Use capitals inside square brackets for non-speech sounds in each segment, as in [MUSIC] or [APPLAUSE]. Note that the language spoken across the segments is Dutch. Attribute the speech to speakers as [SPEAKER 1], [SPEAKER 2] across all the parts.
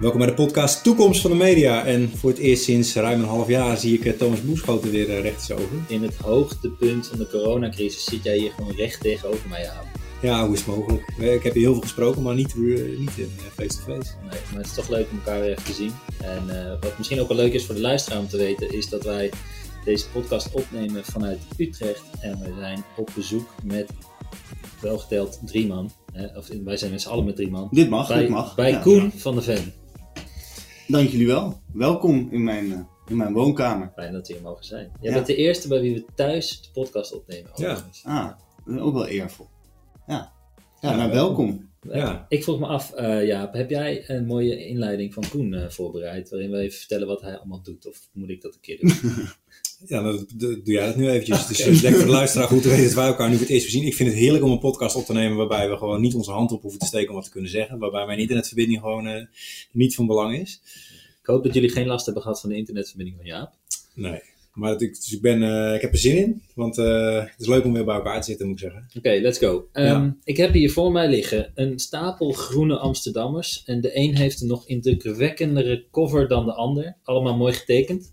[SPEAKER 1] Welkom bij de podcast Toekomst van de Media. En voor het eerst sinds ruim een half jaar zie ik eh, Thomas Boeschoten weer uh, rechtsover.
[SPEAKER 2] In het hoogtepunt van de coronacrisis zit jij hier gewoon recht tegenover mij aan.
[SPEAKER 1] Ja, hoe is het mogelijk? Ik heb hier heel veel gesproken, maar niet, niet in face-to-face.
[SPEAKER 2] Nee, maar het is toch leuk om elkaar weer even te zien. En uh, wat misschien ook wel leuk is voor de luisteraar om te weten, is dat wij deze podcast opnemen vanuit Utrecht. En we zijn op bezoek met welgeteld drie man. Of wij zijn met z'n allen met drie man.
[SPEAKER 3] Dit mag,
[SPEAKER 2] bij,
[SPEAKER 3] dit mag.
[SPEAKER 2] Bij
[SPEAKER 3] ja,
[SPEAKER 2] Koen
[SPEAKER 3] ja.
[SPEAKER 2] van de Ven.
[SPEAKER 3] Dank jullie wel. Welkom in mijn, uh, in mijn woonkamer.
[SPEAKER 2] Fijn dat we hier mogen zijn. Jij ja. bent de eerste bij wie we thuis de podcast opnemen.
[SPEAKER 1] Ja.
[SPEAKER 3] Ah, ook wel eervol. Ja, ja, nou welkom.
[SPEAKER 1] Ja.
[SPEAKER 2] Ik vroeg me af, uh, Jaap, heb jij een mooie inleiding van Koen uh, voorbereid, waarin we even vertellen wat hij allemaal doet, of moet ik dat een keer doen? [LAUGHS]
[SPEAKER 1] ja, dan doe jij dat nu eventjes. Dus [LAUGHS] denk voor de luisteraar goed te weten dat wij elkaar nu voor het eerst zien. Ik vind het heerlijk om een podcast op te nemen waarbij we gewoon niet onze hand op hoeven te steken om wat te kunnen zeggen, waarbij mijn internetverbinding gewoon uh, niet van belang is.
[SPEAKER 2] Ik hoop dat jullie geen last hebben gehad van de internetverbinding van Jaap.
[SPEAKER 1] Nee. Maar ik, dus ik, ben, uh, ik heb er zin in, want uh, het is leuk om weer bij elkaar te zitten, moet ik zeggen.
[SPEAKER 2] Oké, okay, let's go. Um, ja. Ik heb hier voor mij liggen een stapel groene Amsterdammers. En de een heeft een nog indrukwekkendere cover dan de ander. Allemaal mooi getekend.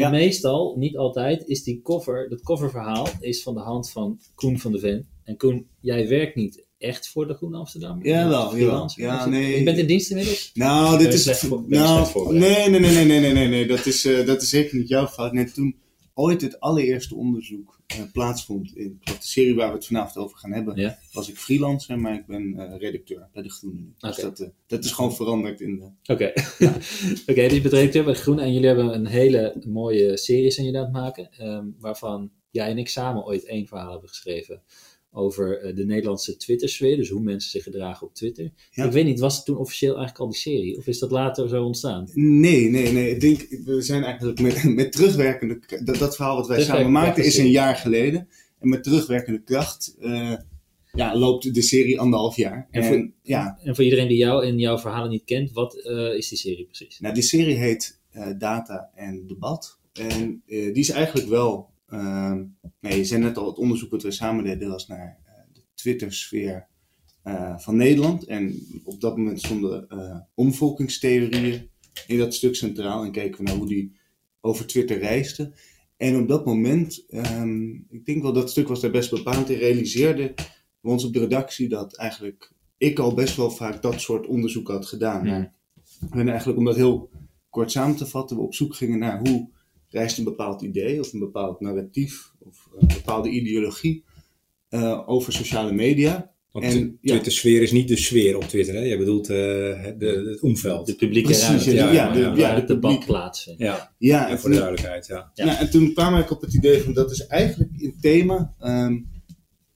[SPEAKER 2] En meestal, niet altijd, is die cover, dat coververhaal is van de hand van Koen van de Ven. En Koen, jij werkt niet echt voor de Groene Amsterdam?
[SPEAKER 3] Ja wel. Ja, nee.
[SPEAKER 2] Je bent in dienst inmiddels?
[SPEAKER 3] Nou, dit is... nou, nee, nee, nee, nee, nee, nee, nee, Dat is, eh, dat is zeker niet jouw fout. Nee, toen ooit het allereerste onderzoek uh, plaatsvond, in de serie waar we het vanavond over gaan hebben,
[SPEAKER 2] ja.
[SPEAKER 3] was ik freelancer, maar ik ben uh, redacteur bij de Groene nu. Dus dat, dat is gewoon veranderd in de...
[SPEAKER 2] Oké, okay. ja. okay, dus je bent redacteur bij de Groene en jullie hebben een hele mooie serie zijn jullie aan het maken, um, waarvan jij en ik samen ooit één verhaal hebben geschreven over uh, de Nederlandse Twitter-sfeer, dus hoe mensen zich gedragen op Twitter. Ja. Ik weet niet, was het toen officieel eigenlijk al die serie? Of is dat later zo ontstaan?
[SPEAKER 3] Nee, nee, nee. Ik denk, we zijn eigenlijk met, [LAUGHS] met terugwerkende... Dat, dat verhaal wat wij samen maakten is een jaar geleden. En met terugwerkende kracht uh, ja, loopt de serie anderhalf jaar.
[SPEAKER 2] En, en, voor, ja. en voor iedereen die jou en jouw verhalen niet kent, wat uh, is die serie precies?
[SPEAKER 3] Nou, die serie heet Data en Debat. En die is eigenlijk wel... Uh, nee, je zei net al, het onderzoek dat we samen deden was naar uh, de Twitter-sfeer uh, van Nederland. En op dat moment stonden uh, omvolkingstheorieën in dat stuk centraal. En keken we naar hoe die over Twitter reisden. En op dat moment, um, ik denk wel dat stuk was daar best bepalend in, realiseerden we ons op de redactie dat eigenlijk ik al best wel vaak dat soort onderzoek had gedaan.
[SPEAKER 2] Ja.
[SPEAKER 3] En eigenlijk om dat heel kort samen te vatten, we op zoek gingen naar hoe reist een bepaald idee of een bepaald narratief of een bepaalde ideologie uh, over sociale media.
[SPEAKER 1] Want en, de Twitter-sfeer ja. is niet de sfeer op Twitter, hè? Je bedoelt uh, de, het omveld.
[SPEAKER 2] De publieke
[SPEAKER 3] Precies,
[SPEAKER 2] ruimte.
[SPEAKER 3] Ja, ja, de,
[SPEAKER 2] ja,
[SPEAKER 3] ja,
[SPEAKER 2] het debat plaatsen.
[SPEAKER 1] Ja,
[SPEAKER 3] ja
[SPEAKER 1] en voor de duidelijkheid, ja.
[SPEAKER 3] ja. Nou, en toen kwam ik op het idee van dat is eigenlijk een thema um,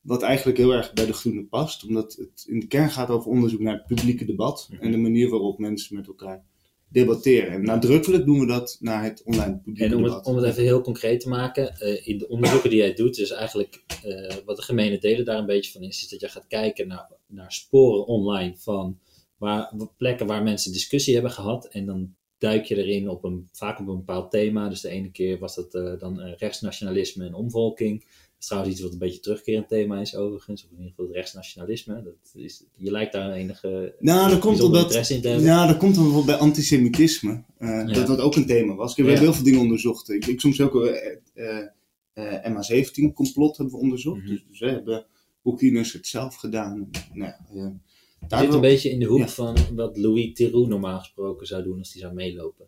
[SPEAKER 3] wat eigenlijk heel erg bij de groene past. Omdat het in de kern gaat over onderzoek naar het publieke debat
[SPEAKER 2] Mhm.
[SPEAKER 3] en de manier waarop mensen met elkaar debatteren. En nadrukkelijk doen we dat naar het online publieke
[SPEAKER 2] En om het, om het even heel concreet te maken, uh, in de onderzoeken die jij doet, is eigenlijk uh, wat de gemene delen daar een beetje van is, is dat je gaat kijken naar, naar sporen online van waar, plekken waar mensen discussie hebben gehad en dan duik je erin op een, vaak op een bepaald thema. Dus de ene keer was dat uh, dan rechtsnationalisme en omvolking. Dat is trouwens iets wat een beetje terugkerend thema is overigens. Of in ieder geval het rechtsnationalisme. Dat is, je lijkt daar enige
[SPEAKER 3] nou, dat komt omdat,
[SPEAKER 2] interesse in te hebben.
[SPEAKER 3] Ja, dat komt dan bijvoorbeeld bij antisemitisme. Uh, ja. Dat dat ook een thema was. Ik heb ja. heel veel dingen onderzocht. Ik, ik soms ook uh, uh, MH17 complot hebben we onderzocht.
[SPEAKER 2] Mhm.
[SPEAKER 3] Mm -hmm. Dus, dus hebben Oekraïners het zelf gedaan. Nou,
[SPEAKER 2] daar zit een beetje in de hoek ja. van wat Louis Theroux normaal gesproken zou doen als hij zou meelopen.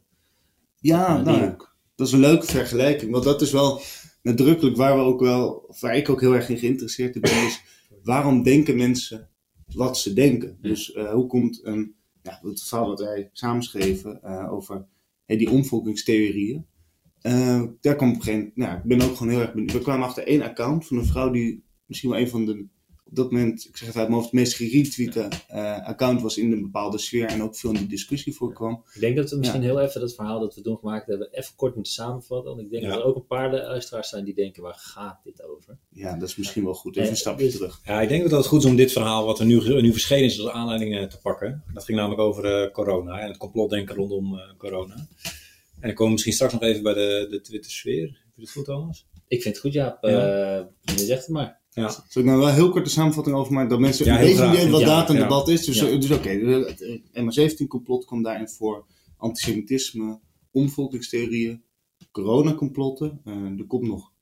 [SPEAKER 3] Ja, nou, dat is een leuke vergelijking. Want dat is wel nadrukkelijk waar we ook wel, waar ik ook heel erg in geïnteresseerd in ben, is waarom denken mensen wat ze denken? Dus uh, hoe komt een, ja, het verhaal wat wij samenschreven uh, over hey, die omvolkingstheorieën. Uh, daar kwam op een gegeven moment, nou, ik ben ook gewoon heel erg benieuwd. We kwamen achter één account van een vrouw die misschien wel een van de, op dat moment, ik zeg het uit mijn hoofd, het meest geretweete account was in een bepaalde sfeer en ook veel in die discussie voorkwam.
[SPEAKER 2] Ik denk dat we misschien ja. heel even dat verhaal dat we toen gemaakt hebben, even kort moeten samenvatten. Want ik denk ja. dat er ook een paar luisteraars zijn die denken, waar gaat dit over?
[SPEAKER 3] Ja, dat is misschien wel goed. Even een stapje dus, terug.
[SPEAKER 1] Ja, ik denk dat het goed is om dit verhaal, wat er nu, nu verschenen is, als aanleiding te pakken. Dat ging namelijk over uh, corona en het complotdenken rondom uh, corona. En dan komen we misschien straks nog even bij de, de Twitter-sfeer. Heb je het goed, Thomas?
[SPEAKER 2] Ik vind het goed, ja. ja. Uh, je zegt het maar.
[SPEAKER 1] Ja.
[SPEAKER 3] Zal ik nou wel heel kort de samenvatting over maken, dat mensen
[SPEAKER 1] Ja,
[SPEAKER 3] een beetje idee wat
[SPEAKER 1] Ja,
[SPEAKER 3] data en
[SPEAKER 1] ja.
[SPEAKER 3] debat is. Dus,
[SPEAKER 2] Ja.
[SPEAKER 3] dus oké, het MH17-complot kwam daarin voor, antisemitisme, omvolkingstheorieën, coronacomplotten. Eh, er, komt nog,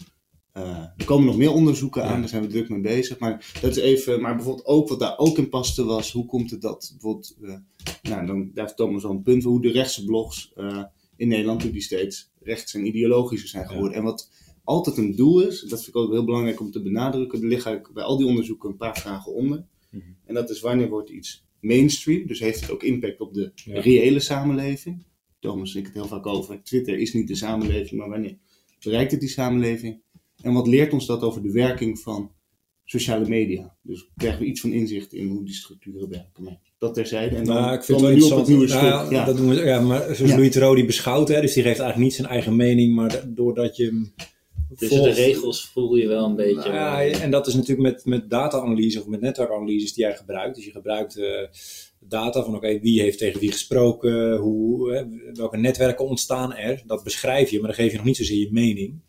[SPEAKER 3] eh, er komen nog meer onderzoeken aan, daar zijn we druk mee bezig. Maar, dat is even, maar bijvoorbeeld ook wat daar ook in paste was, hoe komt het dat bijvoorbeeld, eh, nou, dan, daar heeft Thomas al een punt, hoe de rechtse blogs eh, in Nederland, hoe die steeds rechts en ideologischer zijn geworden. En wat altijd een doel is, dat vind ik ook heel belangrijk om te benadrukken, er liggen bij al die onderzoeken een paar vragen onder.
[SPEAKER 2] Mhm.
[SPEAKER 3] En dat is wanneer wordt iets mainstream, dus heeft het ook impact op de
[SPEAKER 1] Ja.
[SPEAKER 3] reële samenleving. Thomas en ik het heel vaak over, Twitter is niet de samenleving, maar wanneer bereikt het die samenleving? En wat leert ons dat over de werking van sociale media? Dus krijgen we iets van inzicht in hoe die structuren werken. Dat terzijde. En dan
[SPEAKER 1] Nou, ik vind het
[SPEAKER 3] we
[SPEAKER 1] wel
[SPEAKER 3] nu op het nieuwe
[SPEAKER 1] Nou,
[SPEAKER 3] stuk.
[SPEAKER 1] ja,
[SPEAKER 3] Ja.
[SPEAKER 1] Dat doen we, ja, maar zoals
[SPEAKER 3] Ja.
[SPEAKER 1] Louis Theroux die beschouwt, hè, dus die geeft eigenlijk niet zijn eigen mening, maar da- doordat je hem
[SPEAKER 2] Tussen de regels voel je wel een beetje...
[SPEAKER 1] Nou ja, en dat is natuurlijk met, met data-analyse of met netwerkanalyses die jij gebruikt. Dus je gebruikt eh, data van oké, wie heeft tegen wie gesproken, hoe, hè, welke netwerken ontstaan er. Dat beschrijf je, maar dan geef je nog niet zozeer je mening.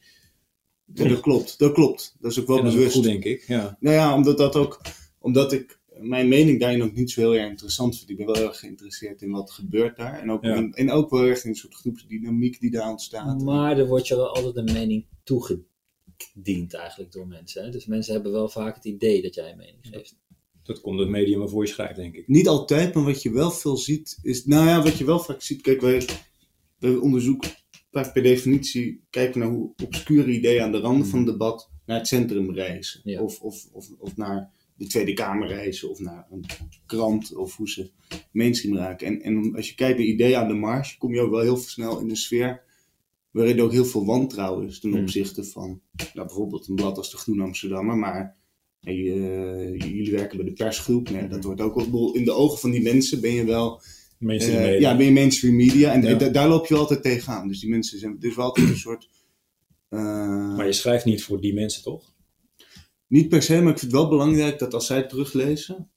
[SPEAKER 3] Ja, dat klopt, dat klopt. Dat is ook wel
[SPEAKER 1] en dat is ook
[SPEAKER 3] bewust.
[SPEAKER 1] goed, denk ik. Ja.
[SPEAKER 3] Nou ja, omdat dat ook, omdat ik mijn mening daarin ook niet zo heel erg interessant vind. Ik ben wel heel erg geïnteresseerd in wat gebeurt daar. En ook,
[SPEAKER 1] Ja.
[SPEAKER 3] in, en ook wel erg in een soort groepsdynamiek die daar ontstaat.
[SPEAKER 2] Maar er wordt je wel altijd een mening toegediend eigenlijk door mensen. Hè? Dus mensen hebben wel vaak het idee dat jij een mening geeft.
[SPEAKER 1] Dat komt het medium waarvoor je schrijft, denk ik.
[SPEAKER 3] Niet altijd, maar wat je wel veel ziet is. Nou ja, wat je wel vaak ziet. Kijk, wij, wij onderzoeken vaak per definitie. kijken naar hoe obscure ideeën aan de randen van het debat. naar het centrum reizen.
[SPEAKER 2] Ja.
[SPEAKER 3] Of, of, of, of naar de Tweede Kamer reizen. of naar een krant. of hoe ze mainstream raken. En, en als je kijkt naar ideeën aan de marge. kom je ook wel heel snel in een sfeer. Waarin er ook heel veel wantrouwen is ten
[SPEAKER 2] Hmm.
[SPEAKER 3] opzichte van. Nou, bijvoorbeeld een blad als de Groene Amsterdammer. maar eh, jullie werken bij de persgroep. Nee, dat wordt ook wel, in de ogen van die mensen ben je wel.
[SPEAKER 1] Mainstream
[SPEAKER 3] eh,
[SPEAKER 1] media.
[SPEAKER 3] ja, ben je mainstream media. En
[SPEAKER 1] Ja.
[SPEAKER 3] da- daar loop je altijd tegenaan. Dus die mensen zijn. Is wel altijd een soort. eh,
[SPEAKER 1] Maar je schrijft niet voor die mensen, toch?
[SPEAKER 3] Niet per se, maar ik vind het wel belangrijk dat als zij het teruglezen.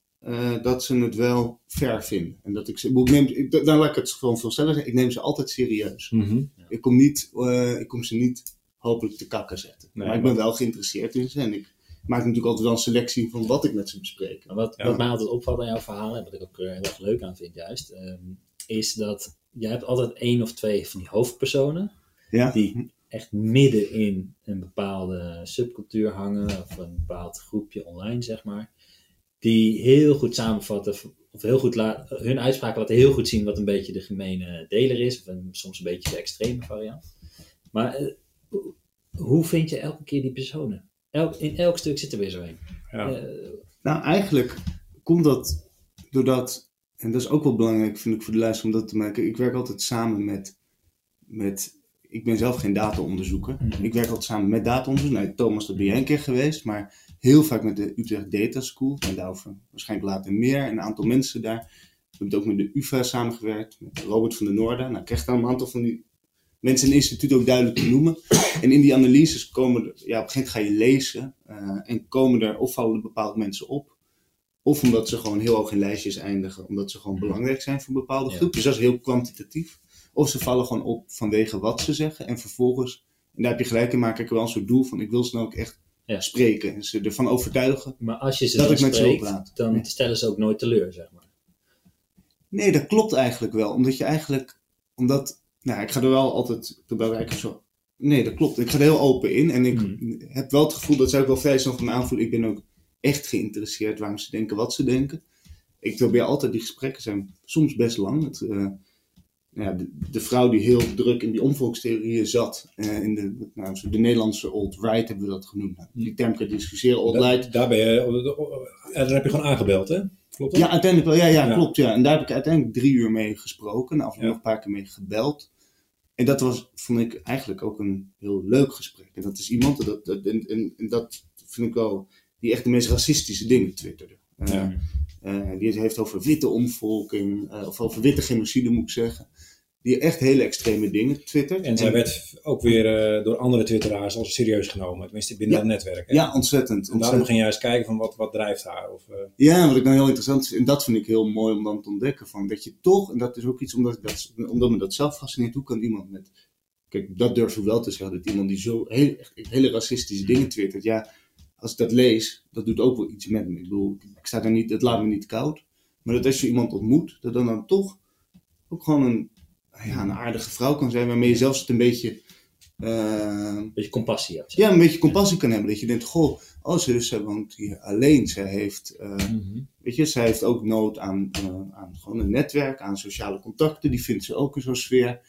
[SPEAKER 3] dat ze het wel fair vinden. En dat ik ze. Ik neem, ik, dan laat ik het gewoon veel sneller zeggen. Ik neem ze altijd serieus.
[SPEAKER 1] Mhm.
[SPEAKER 3] Ik kom, niet, eh, ik kom ze niet hopelijk te kakken zetten.
[SPEAKER 1] Nee,
[SPEAKER 3] maar ik ben wel geïnteresseerd in ze. En ik maak natuurlijk altijd wel een selectie van wat ik met ze bespreek.
[SPEAKER 2] Maar wat,
[SPEAKER 1] Ja.
[SPEAKER 2] wat mij altijd opvalt aan jouw verhalen, en wat ik ook eh, heel erg leuk aan vind juist, ehm, is dat jij hebt altijd één of twee van die hoofdpersonen
[SPEAKER 3] Ja?
[SPEAKER 2] die echt midden in een bepaalde subcultuur hangen, of een bepaald groepje online, zeg maar, die heel goed samenvatten, of heel goed hun uitspraken laten heel goed zien wat een beetje de gemene deler is, of een, soms een beetje de extreme variant. Maar eh, hoe- vind je elke keer die personen? Elk, in elk stuk zit er weer zo een.
[SPEAKER 1] Ja.
[SPEAKER 2] Eh,
[SPEAKER 3] Nou, eigenlijk komt dat doordat, en dat is ook wel belangrijk vind ik voor de luisteraar om dat te maken. Ik werk altijd samen met, met ik ben zelf geen dataonderzoeker.
[SPEAKER 2] Mhm.
[SPEAKER 3] Ik werk altijd samen met dataonderzoekers. Nou, Thomas, daar ben jij een keer geweest, maar heel vaak met de Utrecht Data School. En daarover waarschijnlijk later meer. En een aantal mensen daar. We hebben ook met de UvA samengewerkt, met Robert van der Noorden. Nou, ik krijg daar een aantal van die mensen in het instituut ook duidelijk te noemen. En in die analyses komen er, ja, op een gegeven moment ga je lezen eh, en komen er of vallen er bepaalde mensen op. Of omdat ze gewoon heel hoog in lijstjes eindigen, omdat ze gewoon belangrijk zijn voor een bepaalde
[SPEAKER 2] Ja.
[SPEAKER 3] groep. Dus dat is heel kwantitatief. Of ze vallen gewoon op vanwege wat ze zeggen. En vervolgens, en daar heb je gelijk in, maak ik er wel een soort doel van. Ik wil ze nou ook echt
[SPEAKER 2] Ja.
[SPEAKER 3] spreken. En ze ervan overtuigen.
[SPEAKER 2] Maar als je ze
[SPEAKER 3] Dat ik met ze wil praten.
[SPEAKER 2] dan stellen ze ook nooit teleur, zeg maar.
[SPEAKER 3] Nee, dat klopt eigenlijk wel. Omdat je eigenlijk, omdat, nou, ik ga er wel altijd, zo, nee, dat klopt. Ik ga er heel open in en ik
[SPEAKER 2] Hmm.
[SPEAKER 3] heb wel het gevoel, dat zij ook wel vrij snel van me aanvoelen, ik ben ook echt geïnteresseerd waarom ze denken wat ze denken. Ik probeer altijd, die gesprekken zijn soms best lang. Het, eh, ja, de, de vrouw die heel druk in die omvolkstheorieën zat, eh, in de, nou, zo de Nederlandse alt-right hebben we dat genoemd. Nou, die term kan je discussiëren, alt-right.
[SPEAKER 1] Daar, ben je, en daar heb je gewoon aangebeld, hè? Klopt dat?
[SPEAKER 3] Ja, uiteindelijk wel. Ja, ja,
[SPEAKER 1] Ja.
[SPEAKER 3] klopt. Ja. En daar heb ik uiteindelijk drie uur mee gesproken. En af en toe
[SPEAKER 1] Ja.
[SPEAKER 3] nog een paar keer mee gebeld. En dat was, vond ik eigenlijk ook een heel leuk gesprek. En dat is iemand, dat, dat, en, en, en dat vind ik wel, die echt de meest racistische dingen twitterde. Eh,
[SPEAKER 1] Ja.
[SPEAKER 3] Eh, die heeft over witte omvolking, eh, of over witte genocide moet ik zeggen. Die echt hele extreme dingen twittert.
[SPEAKER 1] En zij werd ook weer eh, door andere twitteraars als serieus genomen. Tenminste binnen
[SPEAKER 3] Ja.
[SPEAKER 1] dat netwerk. Hè?
[SPEAKER 3] Ja, ontzettend.
[SPEAKER 1] en daarom ging je juist kijken van wat, wat drijft haar. Of,
[SPEAKER 3] Ja, wat ik dan heel interessant vind, en dat vind ik heel mooi om dan te ontdekken, van dat je toch, en dat is ook iets omdat, ik dat, omdat me dat zelf fascineert, hoe kan iemand met, kijk, dat durf ik wel te zeggen, dat iemand die zo heel, echt hele racistische dingen twittert, ja, als ik dat lees, dat doet ook wel iets met me. Ik bedoel, ik sta er niet, het laat me niet koud. Maar dat als je iemand ontmoet, dat dan, dan toch ook gewoon een, ja, een aardige vrouw kan zijn, waarmee je zelfs het een beetje, uh,
[SPEAKER 2] Een beetje compassie hebt.
[SPEAKER 3] ja, een beetje compassie kan hebben. Dat je denkt, goh, oh, ze, dus, zij woont hier alleen. Zij heeft, uh,
[SPEAKER 2] Mhm.
[SPEAKER 3] weet je, zij heeft ook nood aan, uh, aan gewoon een netwerk, aan sociale contacten. Die vindt ze ook in zo'n sfeer.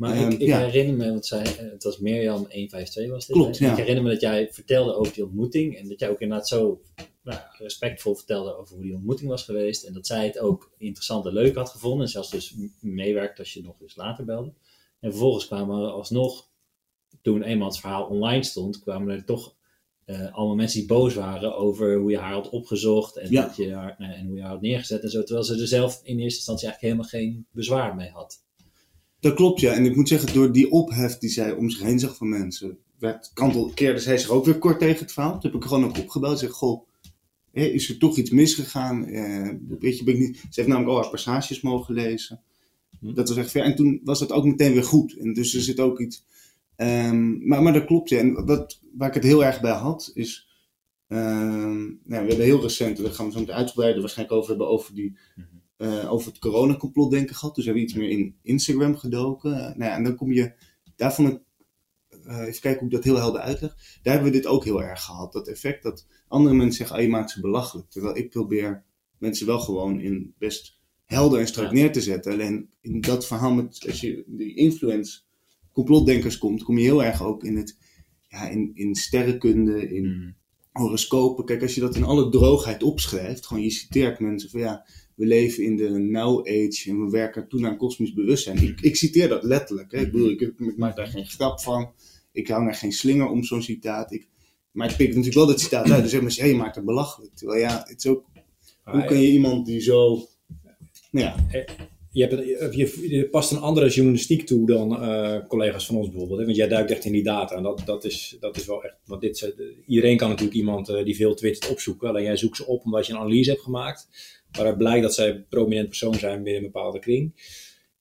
[SPEAKER 2] Maar
[SPEAKER 3] Ehm,
[SPEAKER 2] ik, ik
[SPEAKER 3] ja.
[SPEAKER 2] herinner me, want zij, eh, het was Mirjam 152 was dit.
[SPEAKER 3] Klopt, ja.
[SPEAKER 2] Ik herinner me dat jij vertelde over die ontmoeting. En dat jij ook inderdaad zo nou, respectvol vertelde over hoe die ontmoeting was geweest. En dat zij het ook interessant en leuk had gevonden. En zelfs dus m- meewerkt als je nog eens later belde. En vervolgens kwamen er alsnog, toen eenmaal het verhaal online stond, kwamen er toch eh, allemaal mensen die boos waren over hoe je haar had opgezocht. En,
[SPEAKER 3] Ja.
[SPEAKER 2] dat je haar, nou, en hoe je haar had neergezet en zo. Terwijl ze er zelf in eerste instantie eigenlijk helemaal geen bezwaar mee had.
[SPEAKER 3] Dat klopt, ja. En ik moet zeggen, door die ophef die zij om zich heen zag van mensen, werd, kantel, keerde zij zich ook weer kort tegen het verhaal. Toen heb ik gewoon ook opgebeld en zeg, goh, is er toch iets misgegaan? Eh, weet je, ben ik niet... Ze heeft namelijk al haar passages mogen lezen.
[SPEAKER 1] Hm.
[SPEAKER 3] Dat was echt ver. En toen was dat ook meteen weer goed. En dus er zit ook iets... ehm, maar, maar dat klopt, ja. En wat, waar ik het heel erg bij had, is... ehm, nou, we hebben heel recent, daar gaan we zo meteen uitgebreider waarschijnlijk over hebben, over die eh, over het coronacomplot denken gehad. Dus hebben we iets meer in Instagram gedoken. Eh, nou ja, en dan kom je, daar vond ik, eh, even kijken hoe ik dat heel helder uitleg. Daar hebben we dit ook heel erg gehad. Dat effect dat andere mensen zeggen, ah, je maakt ze belachelijk. Terwijl ik probeer mensen wel gewoon in best helder en strak neer te zetten. Alleen in dat verhaal met, als je die influence complotdenkers komt, kom je heel erg ook in het, ja, in, in sterrenkunde, in
[SPEAKER 2] Mhm.
[SPEAKER 3] horoscopen. Kijk, als je dat in alle droogheid opschrijft, gewoon je citeert mensen van ja, we leven in de now age en we werken toe naar een kosmisch bewustzijn. Ik, ik citeer dat letterlijk. Hè. Ik bedoel, ik, ik maak daar geen grap van. Ik hou daar geen slinger om zo'n citaat. Ik, maar ik pik natuurlijk wel dat citaat uit. Dus zeg maar, hey, je maakt het belachelijk. Terwijl ja, het is ook, hoe kun je iemand die zo... Nou ja,
[SPEAKER 1] je, hebt, het- je, je past een andere journalistiek toe dan eh, collega's van ons bijvoorbeeld. Hè? Want jij duikt echt in die data. En dat, dat, is, dat is wel echt. Want dit, iedereen kan natuurlijk iemand eh, die veel twittert opzoeken. Alleen jij zoekt ze op omdat je een analyse hebt gemaakt. Waaruit blijkt dat zij een prominent persoon zijn binnen een bepaalde kring.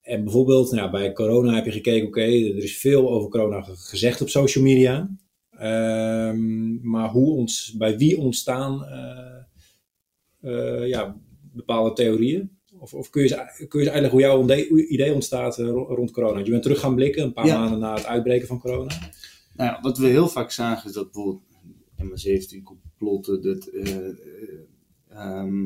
[SPEAKER 1] En bijvoorbeeld nou, bij corona heb je gekeken, oké, er is veel over corona ge- gezegd op social media. Ehm, maar hoe ons, bij wie ontstaan eh, eh, ja, bepaalde theorieën? Of, of kun, je, eens- kun je eens uitleggen hoe jouw idee ontstaat eh, ro- rond corona? Je bent terug gaan blikken, een paar
[SPEAKER 3] Ja.
[SPEAKER 1] maanden na het uitbreken van corona.
[SPEAKER 3] Nou ja, wat we heel vaak zagen is dat bijvoorbeeld MA17 complotten, dat, eh, eh, ehm,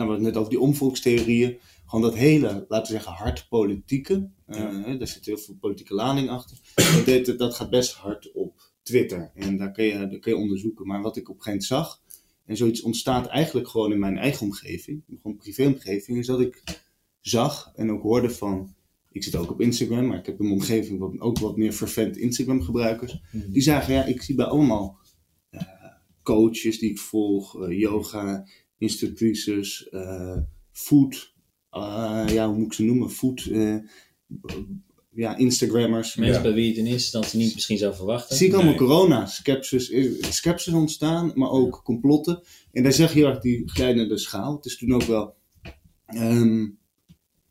[SPEAKER 3] nou, we hadden het net over die omvolkstheorieën, gewoon dat hele, laten we zeggen, hard politieke, eh, daar zit heel veel politieke lading achter, dat, deed- dat gaat best hard op Twitter. En daar kun, je, daar kun je onderzoeken. Maar wat ik op een gegeven moment zag, en zoiets ontstaat eigenlijk gewoon in mijn eigen omgeving, gewoon privéomgeving, is dat ik zag en ook hoorde van ik zit ook op Instagram, maar ik heb in mijn omgeving wat, ook wat meer fervent Instagram gebruikers. Die zagen, ja, ik zie bij allemaal eh, coaches die ik volg, eh, yoga, instructrices, eh, food, eh, ja, hoe moet ik ze noemen? Food, eh, ja, Instagrammers.
[SPEAKER 2] Mensen
[SPEAKER 1] Ja.
[SPEAKER 2] bij wie je het in eerste instantie niet misschien zou verwachten.
[SPEAKER 3] Zie ik allemaal
[SPEAKER 1] Nee.
[SPEAKER 3] corona, skepsis, skepsis ontstaan, maar ook complotten. En daar zeg je heel erg die glijdende schaal. Het is toen ook wel. ehm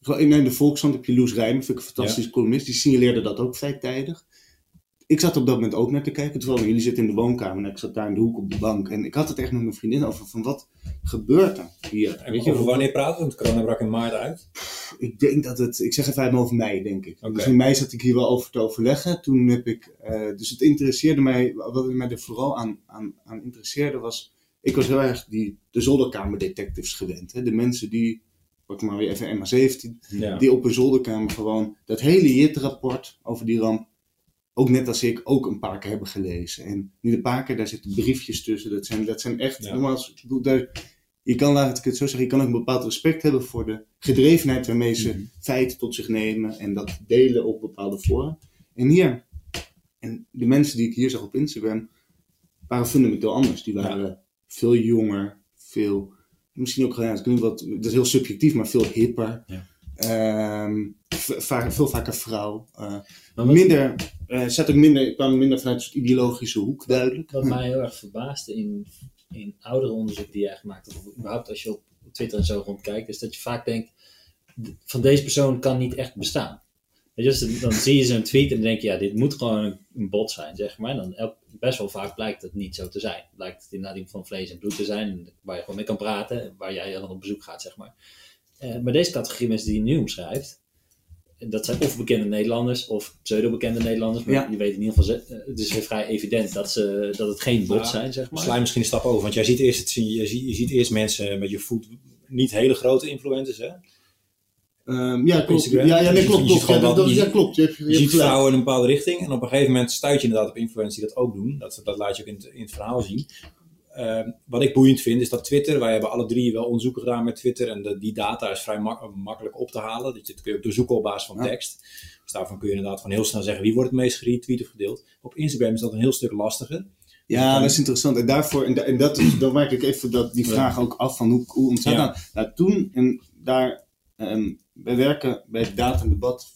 [SPEAKER 3] nee, de Volkshand heb je Loes Rijmen, vind ik een fantastische columnist. Die signaleerde dat ook vrij tijdig. Ik zat op dat moment ook naar te kijken. Terwijl jullie zitten in de woonkamer en ik zat daar in de hoek op de bank. En ik had het echt met mijn vriendin over van wat gebeurt er hier?
[SPEAKER 1] En
[SPEAKER 3] Weet je,
[SPEAKER 1] over wanneer praten we? Want corona brak in maart uit.
[SPEAKER 3] ik denk dat het, ik zeg even uit over mei, denk ik. Dus in mei zat ik hier wel over te overleggen. Toen heb ik, eh, dus het interesseerde mij, wat mij er vooral aan, aan, aan interesseerde was, ik was heel erg die, de zolderkamerdetectives gewend. Hè? De mensen die, pak maar weer even MA17,
[SPEAKER 1] Ja.
[SPEAKER 3] die op een zolderkamer gewoon dat hele JIT-rapport over die ramp, ook net als ik, ook een paar keer hebben gelezen. En niet een paar keer, daar zitten briefjes tussen. Dat zijn, dat zijn echt,
[SPEAKER 1] Ja.
[SPEAKER 3] nogmaals, ik bedoel, daar, je kan, laat ik het zo zeggen, je kan ook een bepaald respect hebben voor de gedrevenheid waarmee ze
[SPEAKER 1] Mhm.
[SPEAKER 3] feiten tot zich nemen en dat delen op bepaalde fora. En hier, en de mensen die ik hier zag op Instagram, waren fundamenteel anders. Die waren veel jonger, veel, misschien ook, ja, dat is heel subjectief, maar veel hipper.
[SPEAKER 2] Ja.
[SPEAKER 3] Ehm, vaak- veel vaker vrouw.
[SPEAKER 2] Maar wat,
[SPEAKER 3] minder, zat ook minder, kwamen minder vanuit een ideologische hoek duidelijk.
[SPEAKER 2] wat mij heel erg verbaasde in, in oudere onderzoeken die jij gemaakt hebt, of überhaupt als je op Twitter en zo rondkijkt, is dat je vaak denkt, van deze persoon kan niet echt bestaan. Weet je, dus dan zie je zo'n tweet en dan denk je, ja, dit moet gewoon een, bot zijn, zeg maar. En dan elk- best wel vaak blijkt het niet zo te zijn. Blijkt het inderdaad van vlees en bloed te zijn, waar je gewoon mee kan praten, waar jij dan op bezoek gaat, zeg maar. Eh, maar deze categorie mensen die je nu omschrijft, dat zijn of bekende Nederlanders of pseudo-bekende Nederlanders. Maar
[SPEAKER 3] Ja.
[SPEAKER 2] je weet in ieder geval, ze- eh, het is weer vrij evident dat, ze, dat het geen bots
[SPEAKER 1] Ja,
[SPEAKER 2] zijn, zeg maar.
[SPEAKER 1] Sla je misschien een stap over, want jij ziet eerst, het, je, ziet, je ziet eerst mensen met je voet, niet hele grote influencers, hè?
[SPEAKER 3] Ehm, ja, klopt.
[SPEAKER 1] Instagram.
[SPEAKER 3] Ja, ja, nee, klopt. Ja, dat, ja, klopt. Je hebt, je
[SPEAKER 1] Je
[SPEAKER 3] hebt
[SPEAKER 1] ziet
[SPEAKER 3] gelijk.
[SPEAKER 1] vrouwen in een bepaalde richting en op een gegeven moment stuit je inderdaad op influencers die dat ook doen. Dat, dat laat je ook in het, in het verhaal zien. Ehm, wat ik boeiend vind is dat Twitter, wij hebben alle drie wel onderzoeken gedaan met Twitter en de, die data is vrij mak- makkelijk op te halen. Dat je het kun je ook doorzoeken op basis van
[SPEAKER 3] Ja.
[SPEAKER 1] tekst. Dus daarvan kun je inderdaad gewoon heel snel zeggen wie wordt het meest geretweet of gedeeld. Op Instagram is dat een heel stuk lastiger.
[SPEAKER 3] Ja, dat is interessant. En daarvoor, en, da- en dat is, dan maak ik even dat, die
[SPEAKER 1] Ja.
[SPEAKER 3] vraag ook af van hoe, hoe ontstaat
[SPEAKER 1] Ja.
[SPEAKER 3] dat? Nou, toen, en daar, ehm, wij werken bij het Data en Debat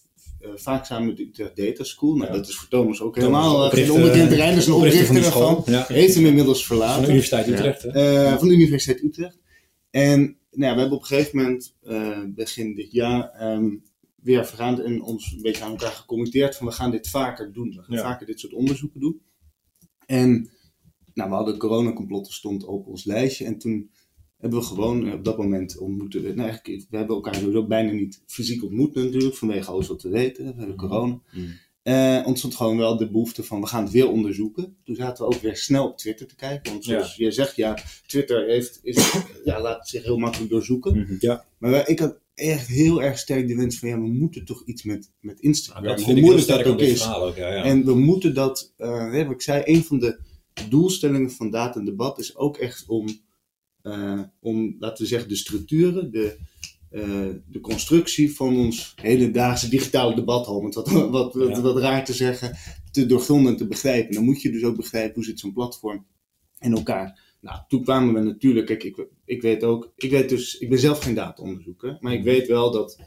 [SPEAKER 3] vaak samen met de Utrecht Data School. Nou, dat is voor Thomas ook
[SPEAKER 1] Thomas,
[SPEAKER 3] helemaal eh, geen
[SPEAKER 1] oprichter-
[SPEAKER 3] onbekend terrein. Dat is een
[SPEAKER 1] oprichter
[SPEAKER 3] oprichter
[SPEAKER 1] van. Ja.
[SPEAKER 3] Heeft hem inmiddels
[SPEAKER 1] Van de
[SPEAKER 3] verlaten.
[SPEAKER 1] Universiteit. Utrecht. Hè?
[SPEAKER 3] Eh, van de Universiteit Utrecht. En nou ja, we hebben op een gegeven moment, eh, begin dit jaar, ehm, weer vergaan en ons een beetje aan elkaar gecommitteerd van we gaan dit vaker doen. We gaan
[SPEAKER 1] Ja.
[SPEAKER 3] vaker dit soort onderzoeken doen. En nou, we hadden coronacomplotten stond op ons lijstje en toen hebben we gewoon eh, op dat moment ontmoeten. we- Nou, eigenlijk, we hebben elkaar sowieso bijna niet fysiek ontmoet natuurlijk, vanwege alles wat we weten. We hebben corona.
[SPEAKER 2] Mhm.
[SPEAKER 3] Eh, ontstond gewoon wel de behoefte van we gaan het weer onderzoeken. Toen zaten we ook weer snel op Twitter te kijken. Want zoals je zegt, ja, Twitter heeft, is, [CLICKS TONGUE] ja, laat zich heel makkelijk doorzoeken.
[SPEAKER 2] Mhm.
[SPEAKER 1] Ja.
[SPEAKER 3] Maar wij- ik had echt heel erg sterk de wens van ja, we moeten toch iets met, met Instagram.
[SPEAKER 1] Nou, dat
[SPEAKER 3] Hoe moeilijk dat ook is.
[SPEAKER 1] ook. Ja, ja.
[SPEAKER 3] En we moeten dat, wat ik zei, een van de doelstellingen van Data en Debat is ook echt om, eh, om laten we zeggen, de structuren, de, eh, de constructie van ons hedendaagse digitale debat, om het wat, [LAUGHS] wat, wat,
[SPEAKER 1] Ja.
[SPEAKER 3] wat raar te zeggen, te doorgronden en te begrijpen. Dan moet je dus ook begrijpen hoe zit zo'n platform in elkaar. Nou, toen kwamen we natuurlijk, kijk, ik, ik weet ook, ik weet dus, ik ben zelf geen dataonderzoeker, maar ik weet wel dat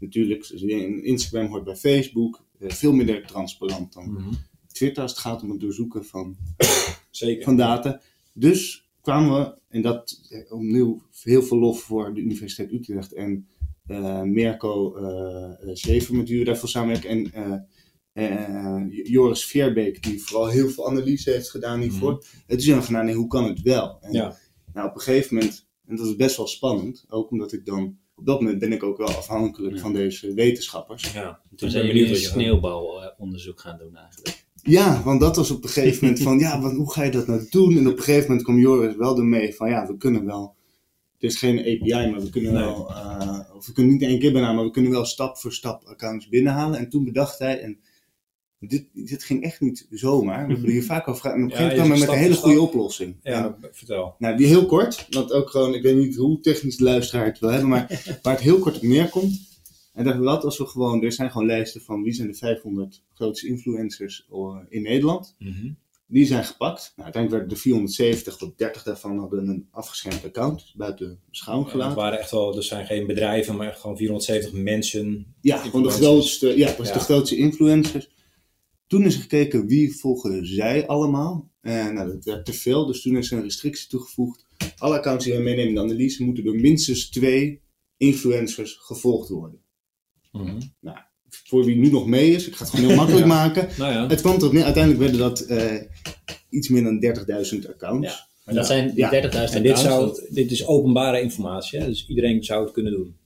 [SPEAKER 3] natuurlijk, Instagram hoort bij Facebook, eh, veel minder transparant dan
[SPEAKER 1] Mhm.
[SPEAKER 3] Twitter als het gaat om het doorzoeken van,
[SPEAKER 1] Zeker.
[SPEAKER 3] van data. Dus kwamen we, en dat eh, opnieuw heel veel lof voor de Universiteit Utrecht en eh Merco Schever, met wie we daarvoor samenwerken, en eh, eh, Joris Veerbeek, die vooral heel veel analyse heeft gedaan hiervoor. En toen zijn we van, nou, nee, hoe kan het wel? En,
[SPEAKER 1] Ja.
[SPEAKER 3] nou, op een gegeven moment, en dat is best wel spannend, ook omdat ik dan, op dat moment ben ik ook wel afhankelijk
[SPEAKER 2] Ja.
[SPEAKER 3] van deze wetenschappers.
[SPEAKER 1] Ja.
[SPEAKER 2] Toen zijn
[SPEAKER 1] benieuwd
[SPEAKER 2] jullie een sneeuwbalonderzoek gaan doen eigenlijk.
[SPEAKER 3] Ja, want dat was op een gegeven moment van, ja, wat, hoe ga je dat nou doen? En op een gegeven moment kwam Joris wel ermee van, ja, we kunnen wel, het is geen API, maar we kunnen
[SPEAKER 1] Nee.
[SPEAKER 3] wel, eh, of we kunnen niet één keer binnenhalen, maar we kunnen wel stap voor stap accounts binnenhalen. En toen bedacht hij, en dit, dit ging echt niet zomaar, we hebben hier vaak al vragen, en op een gegeven moment kwam hij met een hele goede oplossing.
[SPEAKER 1] Ja, vertel.
[SPEAKER 3] nou, die heel kort, want ook gewoon, ik weet niet hoe technisch de luisteraar het wil hebben, maar [LAUGHS] waar het heel kort op neerkomt. En wat als we gewoon, er zijn gewoon lijsten van wie zijn de 500 grootste influencers eh, in Nederland.
[SPEAKER 1] Mhm.
[SPEAKER 3] Die zijn gepakt. Nou, uiteindelijk werden er 470, tot 30 daarvan hadden een afgeschermd account, dus buiten beschouwing
[SPEAKER 1] Ja, het
[SPEAKER 3] gelaten.
[SPEAKER 1] waren echt wel, er zijn geen bedrijven, maar gewoon 470 mensen.
[SPEAKER 3] Ja, gewoon de grootste, ja, was
[SPEAKER 1] Ja.
[SPEAKER 3] de grootste influencers. Toen is er gekeken wie volgen zij allemaal. En nou, dat werd te veel, dus toen is er een restrictie toegevoegd. Alle accounts die we meenemen in de analyse moeten door minstens twee influencers gevolgd worden.
[SPEAKER 1] Mhm.
[SPEAKER 3] Voor wie nu nog mee is, ik ga het gewoon heel makkelijk [LAUGHS]
[SPEAKER 1] Ja.
[SPEAKER 3] maken.
[SPEAKER 1] Nou ja,
[SPEAKER 3] Het kwam tot neer, uiteindelijk werden dat eh, iets meer dan 30.000 accounts.
[SPEAKER 2] Ja. Maar dat
[SPEAKER 1] Ja.
[SPEAKER 2] zijn die
[SPEAKER 3] Ja.
[SPEAKER 2] 30.000
[SPEAKER 1] en dit,
[SPEAKER 2] accounts,
[SPEAKER 1] zou, dit is openbare informatie, hè? dus iedereen zou het kunnen doen.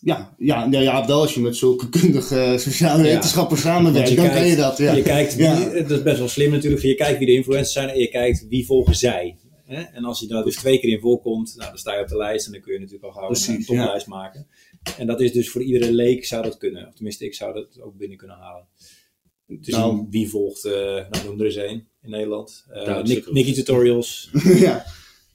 [SPEAKER 3] Ja, ja, ja, ja, wel als je met zulke kundige eh, sociale
[SPEAKER 1] Ja.
[SPEAKER 3] wetenschappers samenwerkt, dan
[SPEAKER 1] je
[SPEAKER 3] kan je
[SPEAKER 1] kijkt-
[SPEAKER 3] dat. Ja.
[SPEAKER 1] Je kijkt, wie,
[SPEAKER 3] Ja.
[SPEAKER 1] dat is best wel slim natuurlijk, je kijkt wie de influencers zijn en je kijkt wie volgen zij. Hè? En als je daar dus twee keer in voorkomt, nou, dan sta je op de lijst en dan kun je natuurlijk al gauw
[SPEAKER 3] Precies,
[SPEAKER 1] een toplijst maken. En dat is dus voor iedere leek zou dat kunnen. Of tenminste, ik zou dat ook binnen kunnen halen. Te
[SPEAKER 3] Nou.
[SPEAKER 1] zien wie volgt, eh nou noem er eens één in Nederland. Nick,
[SPEAKER 2] zeker.
[SPEAKER 1] Nicky Tutorials. [LAUGHS]
[SPEAKER 3] ja.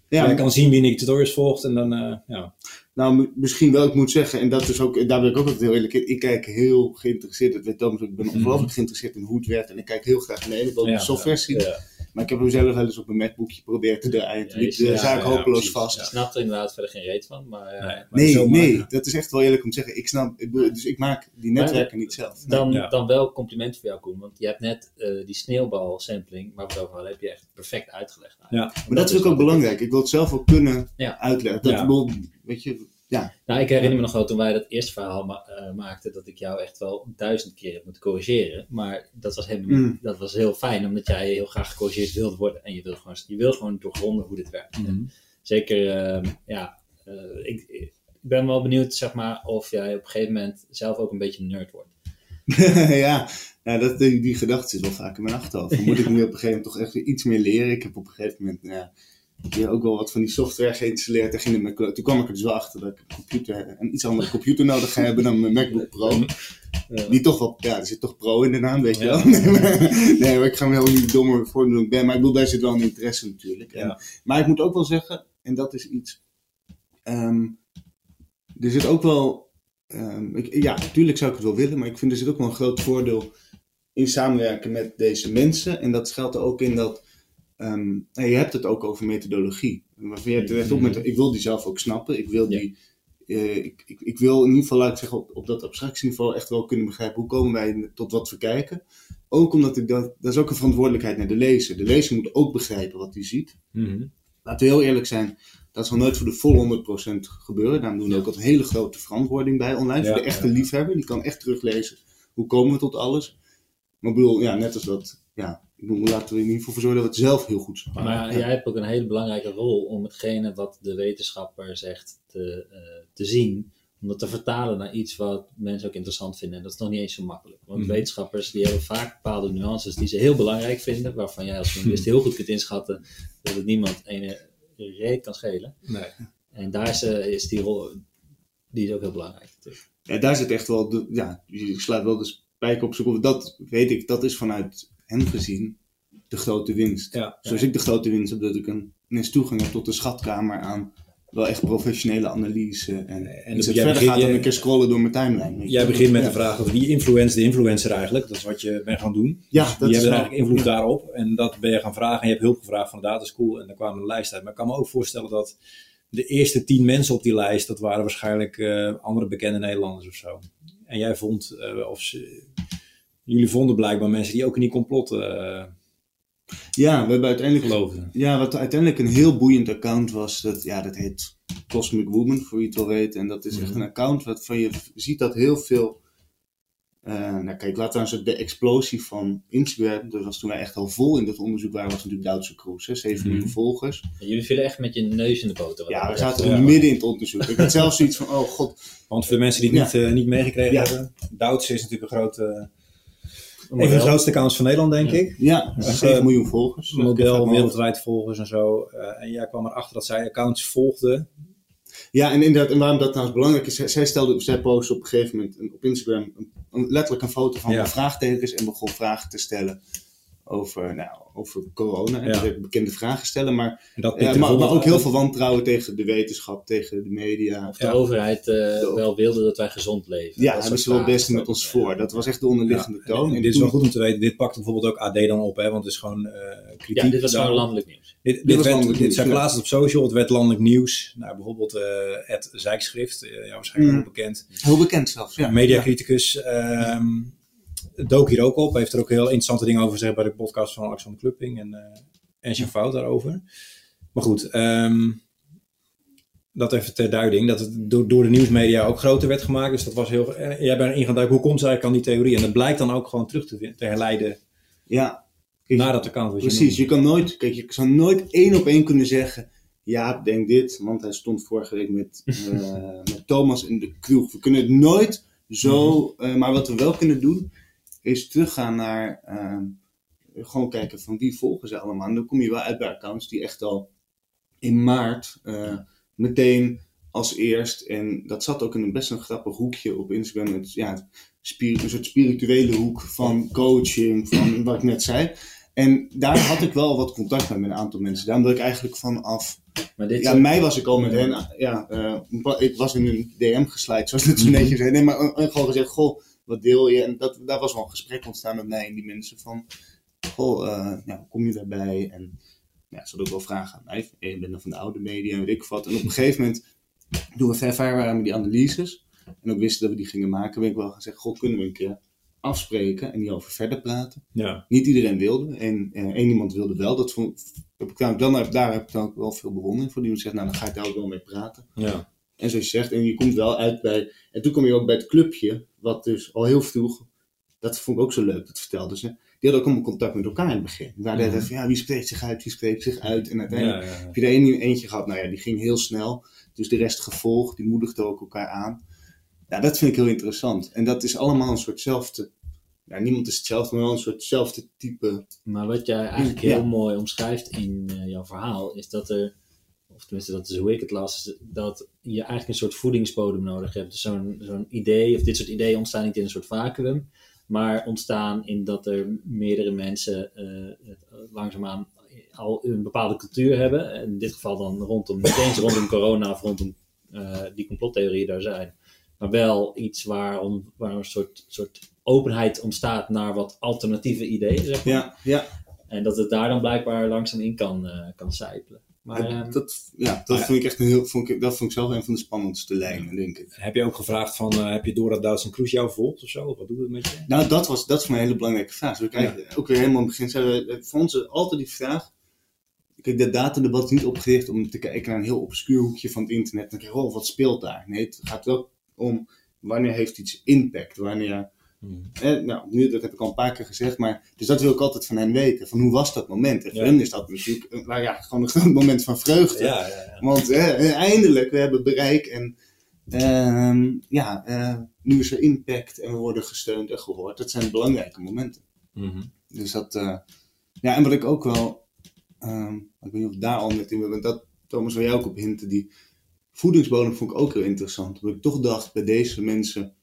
[SPEAKER 1] Ja, je kan zien wie Nicky Tutorials volgt en dan, eh, ja.
[SPEAKER 3] Nou, misschien wel, ik moet zeggen, en dat is ook, daar ben ik ook altijd heel eerlijk in. Ik kijk heel geïnteresseerd, dat weet Thomas, ook, ik ben [LAUGHS] ongelooflijk geïnteresseerd in hoe het werkt. En ik kijk heel graag naar de
[SPEAKER 1] Ja,
[SPEAKER 3] software
[SPEAKER 2] Ja.
[SPEAKER 3] Maar ik heb hem zelf wel eens op mijn MacBookje geprobeerd te draaien. Toen liep de
[SPEAKER 2] ja,
[SPEAKER 3] zaak
[SPEAKER 1] ja,
[SPEAKER 3] hopeloos vast.
[SPEAKER 2] Ik snap er inderdaad verder geen reet van, maar eh,
[SPEAKER 1] Nee, maar
[SPEAKER 3] Nee,
[SPEAKER 1] zo
[SPEAKER 3] nee,
[SPEAKER 1] maken.
[SPEAKER 3] dat is echt wel eerlijk om te zeggen. Ik snap, ik bedoel, dus ik maak die netwerken niet zelf. Nee.
[SPEAKER 2] dan,
[SPEAKER 1] Ja.
[SPEAKER 2] dan wel complimenten voor jou, Koen. Want je hebt net eh, die sneeuwbal-sampling, waar we het over hadden, heb je echt perfect uitgelegd.
[SPEAKER 1] Ja.
[SPEAKER 3] Maar dat is ook ook belangrijk. Ik wil het zelf ook kunnen
[SPEAKER 2] Ja.
[SPEAKER 3] uitleggen. Dat,
[SPEAKER 1] Ja.
[SPEAKER 3] ik bedoel, weet je, Ja.
[SPEAKER 2] Nou, ik herinner me nog wel toen wij dat eerste verhaal ma uh, maakten, dat ik jou echt wel duizend keer heb moeten corrigeren. Maar dat was, helemaal,
[SPEAKER 3] Mm.
[SPEAKER 2] dat was heel fijn, omdat jij heel graag gecorrigeerd wilde worden. En je wil gewoon, je gewoon doorgronden hoe dit werkt.
[SPEAKER 1] Mhm.
[SPEAKER 2] Zeker, ehm, ja, eh, ik, ik ben wel benieuwd, zeg maar, of jij op een gegeven moment zelf ook een beetje een nerd wordt. [LAUGHS]
[SPEAKER 3] ja, dat, die, die gedachte zit wel vaak in mijn achterhoofd. Moet ik [LAUGHS] nu op een gegeven moment toch echt weer iets meer leren. Ik heb op een gegeven moment ja, hier ook wel wat van die software geïnstalleerd. En ging toen kwam ik er dus wel achter dat ik een, computer, een iets andere computer nodig ga hebben dan mijn MacBook Pro. Die toch wel, ja, er zit toch Pro in de naam, weet je wel. [LAUGHS] Nee, maar, nee, maar ik ga me helemaal niet dommer voor doen dan ik ben. Maar ik bedoel, daar zit wel een interesse natuurlijk. En-
[SPEAKER 1] Ja.
[SPEAKER 3] maar ik moet ook wel zeggen, en dat is iets. ehm, er zit ook wel. ehm, ik, ja, natuurlijk zou ik het wel willen, maar ik vind er zit ook wel een groot voordeel in samenwerken met deze mensen. En dat geldt er ook in dat. Ehm, nou, je hebt het ook over methodologie. Waarvan je echt op met, ik wil die zelf ook snappen. Ik wil die. eh, ik, ik, ik wil in ieder geval, laat ik zeggen, op, op dat abstractieniveau echt wel kunnen begrijpen hoe komen wij tot wat we kijken. Ook omdat ik dat, dat is ook een verantwoordelijkheid naar de lezer. De lezer moet ook begrijpen wat hij ziet
[SPEAKER 1] Mhm.
[SPEAKER 3] laten we heel eerlijk zijn, dat zal nooit voor de volle 100% gebeuren. Daarom doen we ook een hele grote verantwoording bij online.
[SPEAKER 1] Ja,
[SPEAKER 3] voor de echte liefhebber, die kan echt teruglezen. Hoe komen we tot alles? Maar ik bedoel, ja, net als dat, ja, ik laten we in ieder geval voor zorgen dat we het zelf heel goed zijn.
[SPEAKER 2] Maar jij hebt ook een hele belangrijke rol om hetgene wat de wetenschapper zegt te, eh, te zien. Om dat te vertalen naar iets wat mensen ook interessant vinden. En dat is nog niet eens zo makkelijk. Want
[SPEAKER 1] Mhm.
[SPEAKER 2] wetenschappers die hebben vaak bepaalde nuances die ze heel belangrijk vinden. Waarvan jij als journalist heel goed kunt inschatten dat het niemand ene reet kan schelen.
[SPEAKER 1] Nee.
[SPEAKER 2] En daar is, eh, is die rol, die is ook heel belangrijk. natuurlijk.
[SPEAKER 3] Ja, daar zit echt wel, de, ja, je slaat wel de spijker op kop. Dat weet ik, dat is vanuit hen gezien de grote winst.
[SPEAKER 1] Ja,
[SPEAKER 3] Zoals ik de grote winst heb, dat ik een, ineens toegang heb tot de schatkamer aan wel echt professionele analyse. En,
[SPEAKER 1] En dus
[SPEAKER 3] verder gaat dan een keer scrollen door mijn timeline. je.
[SPEAKER 1] Jij begint met
[SPEAKER 3] Ja.
[SPEAKER 1] de vraag over wie influence de influencer eigenlijk. Dat is wat je bent gaan doen.
[SPEAKER 3] Ja,
[SPEAKER 1] Die
[SPEAKER 3] dat is
[SPEAKER 1] hebben
[SPEAKER 3] wel-
[SPEAKER 1] eigenlijk invloed daarop. En dat ben je gaan vragen. En je hebt hulp gevraagd van de dataschool. En daar kwam een lijst uit. Maar ik kan me ook voorstellen dat de eerste tien mensen op die lijst, dat waren waarschijnlijk eh, andere bekende Nederlanders of zo. En jij vond, eh, of ze, jullie vonden blijkbaar mensen die ook in die complotten eh,
[SPEAKER 3] Ja, we hebben uiteindelijk
[SPEAKER 1] geloofden.
[SPEAKER 3] Ja, wat uiteindelijk een heel boeiend account was, dat, ja, dat heet Cosmic Woman, voor wie het wel weet. En dat is echt
[SPEAKER 1] Mhm.
[SPEAKER 3] een account waarvan je ziet dat heel veel... eh, nou kijk, laten we eens de explosie van Instagram, dat was toen wij echt al vol in dat onderzoek waren, was natuurlijk Duitse Cruise, hè, 7
[SPEAKER 1] Mhm.
[SPEAKER 3] miljoen volgers.
[SPEAKER 2] En jullie vielen echt met je neus in de boter. wat
[SPEAKER 3] Ja, we zaten
[SPEAKER 1] ja.
[SPEAKER 3] midden in het onderzoek. Ik had zelfs zoiets van, oh god,
[SPEAKER 1] Want voor de mensen die het
[SPEAKER 3] Ja.
[SPEAKER 1] niet, eh, niet meegekregen
[SPEAKER 3] Ja.
[SPEAKER 1] hebben, Douds is natuurlijk een grote,
[SPEAKER 2] een
[SPEAKER 1] van de grootste accounts van Nederland, denk
[SPEAKER 2] Ja.
[SPEAKER 1] ik.
[SPEAKER 3] ja,
[SPEAKER 1] Echt,
[SPEAKER 3] 7
[SPEAKER 1] eh,
[SPEAKER 3] miljoen volgers.
[SPEAKER 1] model, wereldwijd volgers en zo. Eh, en jij kwam erachter dat zij accounts volgde.
[SPEAKER 3] Ja, en inderdaad, en waarom dat trouwens belangrijk is, zij- stelde, zij postte op een gegeven moment op Instagram een, letterlijk een foto van
[SPEAKER 1] Ja.
[SPEAKER 3] vraagtekens en begon vragen te stellen over, nou, over corona.
[SPEAKER 1] Ja.
[SPEAKER 3] En bekende vragen stellen, maar,
[SPEAKER 1] dat
[SPEAKER 3] ja,
[SPEAKER 1] pikte
[SPEAKER 3] maar, ook heel veel wantrouwen tegen de wetenschap, tegen de media.
[SPEAKER 2] Of de
[SPEAKER 1] Ja.
[SPEAKER 2] overheid eh, wel wilde dat wij gezond leven.
[SPEAKER 3] Ja,
[SPEAKER 2] Dat
[SPEAKER 3] hebben ze wel beste met ons voor. Dat was echt de onderliggende
[SPEAKER 1] Ja,
[SPEAKER 3] toon.
[SPEAKER 1] en
[SPEAKER 3] En
[SPEAKER 1] dit is wel goed om te weten. Dit pakte bijvoorbeeld ook AD dan op, hè, want het is gewoon eh kritiek.
[SPEAKER 2] Ja, dit was gewoon
[SPEAKER 1] daarop.
[SPEAKER 2] landelijk nieuws.
[SPEAKER 1] Dit,
[SPEAKER 3] Dit
[SPEAKER 1] dit werd,
[SPEAKER 3] landelijk
[SPEAKER 1] dit,
[SPEAKER 3] nieuws,
[SPEAKER 1] zij
[SPEAKER 3] ja.
[SPEAKER 1] plaatst het op social, het werd landelijk nieuws. Nou, bijvoorbeeld eh het Zijkschrift, eh, ja, waarschijnlijk
[SPEAKER 3] Mm.
[SPEAKER 1] bekend.
[SPEAKER 3] Heel bekend zelfs. Ja.
[SPEAKER 1] Mediacriticus ehm dook hier ook op. Heeft er ook heel interessante dingen over gezegd bij de podcast van Alexander Klupping en, eh en zijn fout daarover. Maar goed, ehm, dat even ter duiding. Dat het door, door de nieuwsmedia ook groter werd gemaakt. Dus dat was heel... eh, jij bent erin gaan duiken, hoe komt ze eigenlijk aan die theorie? En dat blijkt dan ook gewoon terug te, te herleiden
[SPEAKER 3] Ja. Kijk,
[SPEAKER 1] naar dat account. je
[SPEAKER 3] Precies, je kan nooit, kijk, je zou nooit één op één kunnen zeggen. Ja, denk dit, want hij stond vorige week met, [LAUGHS] eh, met Thomas in de kroeg. We kunnen het nooit zo,
[SPEAKER 1] Mhm.
[SPEAKER 3] maar wat we wel kunnen doen, is teruggaan naar ehm, gewoon kijken van wie volgen ze allemaal. En dan kom je wel uit bij accounts die echt al in maart eh, meteen als eerst, en dat zat ook in een best een grappig hoekje op Instagram, het, ja, een soort spirituele hoek van coaching, van wat ik net zei. En daar had ik wel wat contact met, met een aantal mensen. Daar omdat ik eigenlijk vanaf
[SPEAKER 2] Maar dit
[SPEAKER 3] ja, mei was ik al met hen. Ja, eh, ik was in een DM geslijt, zoals het zo netjes heet. Nee, maar eh, gewoon gezegd, goh, wat deel je? En dat, daar was wel een gesprek ontstaan met mij en die mensen van, goh, eh, kom je daarbij? En ja, ze hadden ook wel vragen aan mij. Eh, Ik ben dan van de oude media en weet ik wat. En op een gegeven moment, toen we ver waren met die analyses, en ook wisten dat we die gingen maken, ben ik wel gezegd, goh, kunnen we een keer afspreken en hierover verder praten?
[SPEAKER 1] Ja,
[SPEAKER 3] Niet iedereen wilde. En eh, één iemand wilde wel. Dat vond, heb ik, dan, daar heb ik dan ook wel veel bewondering voor. Die zegt, nou dan ga ik daar ook wel mee praten.
[SPEAKER 1] ja.
[SPEAKER 3] En zoals je zegt, en je komt wel uit bij. En toen kom je ook bij het clubje, wat dus al heel vroeg. Dat vond ik ook zo leuk, dat vertelde ze. Die hadden ook allemaal contact met elkaar in het begin. Waar mm van, ja, wie spreekt zich uit, wie spreekt zich uit. En uiteindelijk ja, ja, heb je er een, eentje gehad, nou ja, die ging heel snel. Dus de rest gevolgd, die moedigde ook elkaar aan. Ja, dat vind ik heel interessant. En dat is allemaal een soortzelfde ja, niemand is hetzelfde, maar wel een soortzelfde type.
[SPEAKER 2] Maar wat jij eigenlijk heel mooi omschrijft in uh, jouw verhaal, is dat er, of tenminste dat is hoe ik het las, dat je eigenlijk een soort voedingsbodem nodig hebt. Dus zo'n zo'n idee, of dit soort ideeën ontstaan niet in een soort vacuüm, maar ontstaan in dat er meerdere mensen uh, langzaamaan al een bepaalde cultuur hebben. In dit geval dan rondom, niet eens rondom corona of rondom uh, die complottheorieën daar zijn. Maar wel iets waar, om, waar een soort, soort openheid ontstaat naar wat alternatieve ideeën. Zeg maar.
[SPEAKER 3] Ja, ja.
[SPEAKER 2] En dat het daar dan blijkbaar langzaam in kan, uh, kan sijpelen.
[SPEAKER 3] Maar, ja, dat, ja, dat vind ik echt een heel, vond ik, dat vond ik zelf een van de spannendste lijnen, denk ik.
[SPEAKER 1] Heb je ook gevraagd van, uh, heb je Dora Doutzen Kroes jou volgt of zo? Wat doet het met je?
[SPEAKER 3] Nou, dat was, dat is voor mij een hele belangrijke vraag. Dus we kijken, ja. ook weer helemaal in het begin, zeiden we, voor ons altijd die vraag, Kijk, de datadebat is niet opgericht om te kijken naar een heel obscuur hoekje van het internet. En kijken, oh, wat speelt daar? Nee, het gaat wel om wanneer heeft iets impact? Wanneer Hmm. Eh, nou, nu, dat heb ik al een paar keer gezegd, maar dus dat wil ik altijd van hen weten. Van hoe was dat moment? En voor hen is dat natuurlijk nou ja, gewoon een [LAUGHS] moment van vreugde.
[SPEAKER 1] Ja, ja,
[SPEAKER 3] Want eh, eindelijk, we hebben bereik en uh, ja, uh, nu is er impact en we worden gesteund en gehoord. Dat zijn belangrijke momenten.
[SPEAKER 1] Mm
[SPEAKER 3] Dus dat, uh, ja, en wat ik ook wel, um, ik weet niet of daar al net in ben, dat Thomas waar jij ook op hinten, die voedingsbodem vond ik ook heel interessant. Omdat ik toch dacht bij deze mensen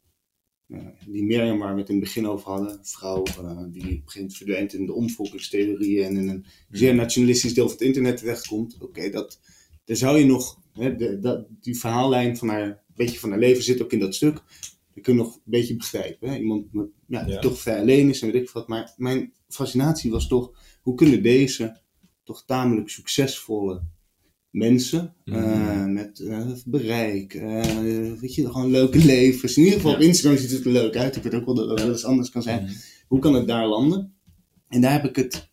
[SPEAKER 3] die Mirjam waar we het in het begin over hadden, vrouw uh, die begint verdwijnt in de omvolkingstheorieën en in een zeer nationalistisch deel van het internet terechtkomt. Oké, okay, dat, daar zou je nog, hè, de, dat, die verhaallijn van haar, een beetje van haar leven zit ook in dat stuk. Dat kun je nog een beetje begrijpen. Hè? Iemand met, ja, die ja. toch vrij alleen is en weet ik wat. Maar mijn fascinatie was toch, hoe kunnen deze toch tamelijk succesvolle mensen uh, met uh, bereik, uh, weet je, gewoon leuke levens. In ieder geval ja. op Instagram ziet het er leuk uit. Ik weet ook wel dat het ja. anders kan zijn. Mm -hmm. Hoe kan het daar landen? En daar heb ik het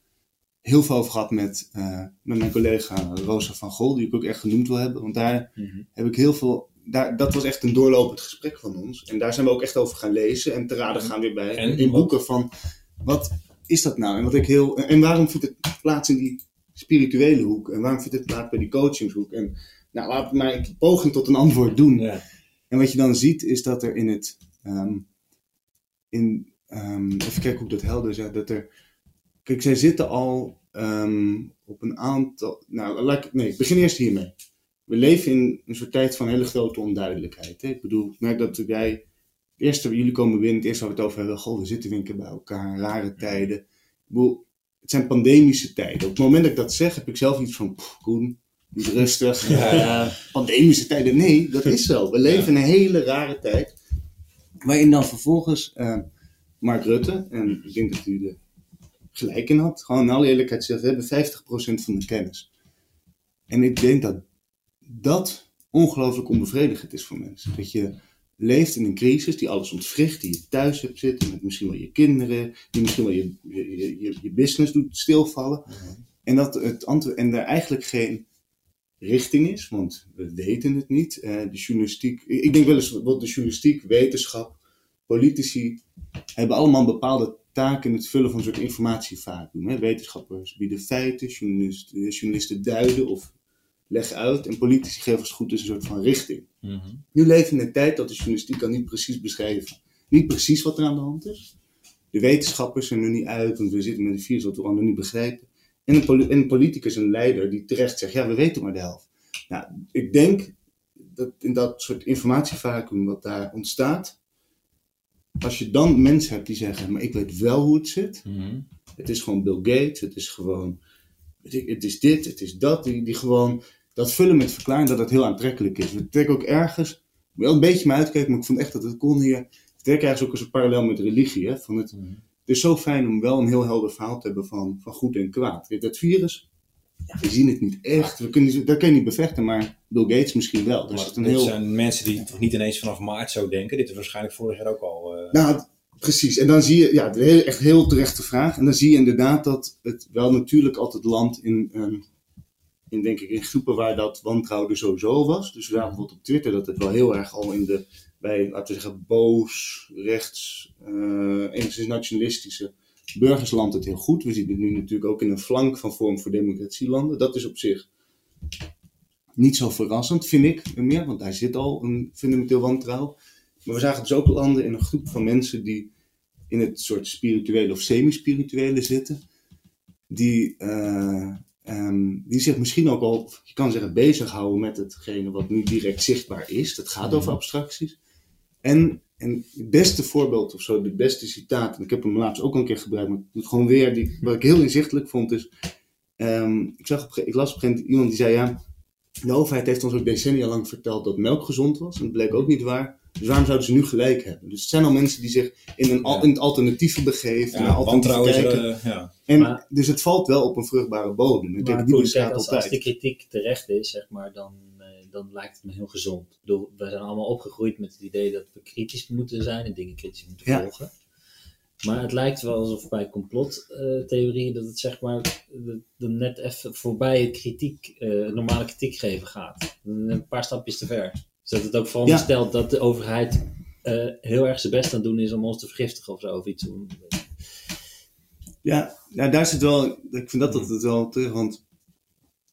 [SPEAKER 3] heel veel over gehad met, met mijn collega Rosa van Gol, die ik ook echt genoemd wil hebben. Want daar mm -hmm. heb ik heel veel. Daar, dat was echt een doorlopend gesprek van ons. En daar zijn we ook echt over gaan lezen en te raden gaan weer bij. En, in boeken van wat is dat nou? En, wat ik heel, en waarom vindt het plaats in die spirituele hoek? En waarom vindt het plaats bij die coachingshoek? En nou, laat maar een poging tot een antwoord doen.
[SPEAKER 1] Ja.
[SPEAKER 3] En wat je dan ziet, is dat er in het. Um, in, um, even kijken hoe ik dat helder zeg. Dat er. Kijk, zij zitten al um, op een aantal. Nou, laat ik, nee, ik begin eerst hiermee. We leven in een soort tijd van hele grote onduidelijkheid. Hè? Ik bedoel, ik merk dat wij. Het eerste, jullie komen binnen, het eerste waar we het over hebben. Goh, we zitten keer bij elkaar, rare tijden. Ik bedoel, het zijn pandemische tijden. Op het moment dat ik dat zeg, heb ik zelf iets van, Koen, rustig, ja. [LAUGHS] pandemische tijden. Nee, dat is zo. We leven in een hele rare tijd. Waarin dan vervolgens uh, Mark Rutte, en ik denk dat u er gelijk in had, gewoon in alle eerlijkheid zegt, we hebben 50% van de kennis. En ik denk dat dat ongelooflijk onbevredigend is voor mensen. Dat je leeft in een crisis die alles ontwricht, die je thuis hebt zitten, met misschien wel je kinderen, die misschien wel je, je, je, je business doet stilvallen.
[SPEAKER 1] Mhm.
[SPEAKER 3] En dat het antwoord, en er eigenlijk geen richting is, want we weten het niet. Uh, de journalistiek, ik denk wel eens wat de journalistiek, wetenschap, politici hebben allemaal een bepaalde taak in het vullen van informatievacuum. Hè? Wetenschappers bieden feiten, journalisten, journalisten duiden of leggen uit en politici geven als goed is een soort van richting.
[SPEAKER 1] Mm -hmm.
[SPEAKER 3] Nu leven we in een tijd dat de journalistiek kan niet precies beschrijven. Niet precies wat er aan de hand is. De wetenschappers zijn er niet uit, want we zitten met een virus wat we allemaal niet begrijpen. En een, poli en een politicus, een leider, die terecht zegt, ja, we weten maar de helft. Nou, ik denk dat in dat soort informatievacuum wat daar ontstaat, als je dan mensen hebt die zeggen, maar ik weet wel hoe het zit.
[SPEAKER 1] Mm -hmm.
[SPEAKER 3] Het is gewoon Bill Gates, het is gewoon, het is dit, het is dat, die, die gewoon dat vullen met verklaring dat het heel aantrekkelijk is. We trekken ook ergens, wel een beetje me uitkijken, maar ik vond echt dat het kon hier. We trekken ergens ook als een parallel met religie. Hè? Van het,
[SPEAKER 1] Mhm.
[SPEAKER 3] het is zo fijn om wel een heel helder verhaal te hebben van, van goed en kwaad. Kijk, dat virus, ja, we zien het niet echt. We kunnen, dat kan je niet bevechten, maar Bill Gates misschien wel. Dus het
[SPEAKER 1] dit
[SPEAKER 3] heel...
[SPEAKER 1] zijn mensen die toch niet ineens vanaf maart zo denken. Dit is waarschijnlijk vorig jaar ook al. eh,
[SPEAKER 3] Nou, precies. En dan zie je, ja, echt heel terechte vraag. En dan zie je inderdaad dat het wel natuurlijk altijd landt in een, in, denk ik, in groepen waar dat wantrouwen sowieso was. Dus we zagen bijvoorbeeld op Twitter dat het wel heel erg al in de, bij, laten we zeggen, boos, rechts, uh, enigszins nationalistische burgersland het heel goed. We zien het nu natuurlijk ook in een flank van Vorm voor Democratielanden. Dat is op zich niet zo verrassend, vind ik meer, want daar zit al een fundamenteel wantrouwen. Maar we zagen dus ook landen in een groep van mensen die in het soort spirituele of semi-spirituele zitten, die, uh, um, die zich misschien ook al, je kan zeggen, bezighouden met hetgene wat niet direct zichtbaar is. Dat gaat over abstracties. En, en het beste voorbeeld of zo, de beste citaat, en ik heb hem laatst ook een keer gebruikt, maar ik doe het gewoon weer, die, wat ik heel inzichtelijk vond, is, um, ik, zag op, ik las op een gegeven moment iemand die zei, ja, de overheid heeft ons ook decennia lang verteld dat melk gezond was. En dat bleek ook niet waar. Dus waarom zouden ze nu gelijk hebben? Dus het zijn al mensen die zich in, een, al, in het alternatieve begeven.
[SPEAKER 1] Ja, uh, ja.
[SPEAKER 3] En, maar, dus het valt wel op een vruchtbare bodem. Ik
[SPEAKER 2] denk, die goed, kijk, als, als de kritiek terecht is, zeg maar, dan, uh, dan lijkt het me heel gezond. Ik bedoel, we zijn allemaal opgegroeid met het idee dat we kritisch moeten zijn en dingen kritisch moeten
[SPEAKER 3] Ja.
[SPEAKER 2] volgen. Maar het lijkt wel alsof bij complottheorieën dat het zeg maar de, de net even voorbij het kritiek, eh, normale kritiek geven gaat. Een paar stapjes te ver. Dus dat het ook veronderstelt dat de overheid eh, heel erg zijn best aan het doen is om ons te vergiftigen of zo. Of iets.
[SPEAKER 3] Ja, ja, daar zit wel, ik vind dat altijd wel terug, want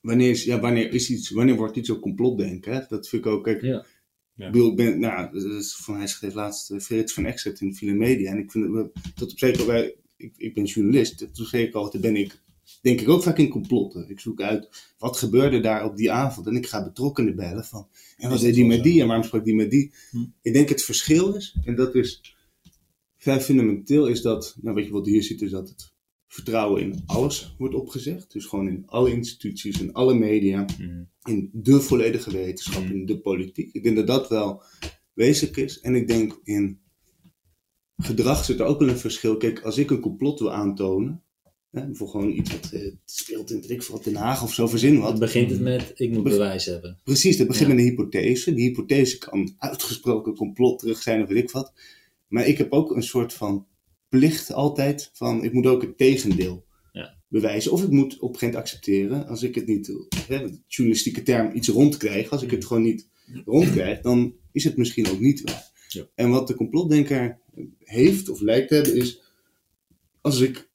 [SPEAKER 3] wanneer, is, ja, wanneer, is iets, wanneer wordt iets ook complotdenken? Hè? Dat vind ik ook, kijk,
[SPEAKER 2] Ja.
[SPEAKER 1] Ja.
[SPEAKER 3] ik, bedoel, ik ben, nou, dat is van, hij schreef laatst uh, Frits van Exet in Villa Media en ik vind het, tot op zeker, wij, ik, ik ben journalist, toen zei ik altijd, ben ik, denk ik ook vaak in complotten. Ik zoek uit, wat gebeurde daar op die avond en ik ga betrokkenen bellen van, en wat deed die met die en waarom sprak die met die?
[SPEAKER 1] Hm.
[SPEAKER 3] Ik denk het verschil is, en dat is vrij fundamenteel, is dat, nou weet je wat hier ziet, is dat het vertrouwen in alles wordt opgezegd. Dus gewoon in alle instituties, in alle media,
[SPEAKER 1] Mhm.
[SPEAKER 3] in de volledige wetenschap,
[SPEAKER 1] Mm.
[SPEAKER 3] in de politiek. Ik denk dat dat wel wezenlijk is. En ik denk in gedrag zit er ook wel een verschil. Kijk, als ik een complot wil aantonen, hè, voor gewoon iets wat eh, speelt in ik veel, wat Den Haag of zo, verzin wat.
[SPEAKER 2] Dan begint het met ik moet
[SPEAKER 3] Be-
[SPEAKER 2] bewijs hebben.
[SPEAKER 3] Precies, dat begint
[SPEAKER 2] Ja.
[SPEAKER 3] met een hypothese. Die hypothese kan uitgesproken complot terug zijn of weet ik wat. Maar ik heb ook een soort van plicht altijd van, ik moet ook het tegendeel
[SPEAKER 2] Ja.
[SPEAKER 3] bewijzen. Of ik moet op een gegeven moment accepteren, als ik het niet, hè, de journalistieke term, iets rondkrijg. Als ik het gewoon niet rondkrijg, dan is het misschien ook niet waar.
[SPEAKER 2] Ja.
[SPEAKER 3] En wat de complotdenker heeft of lijkt te hebben is, als ik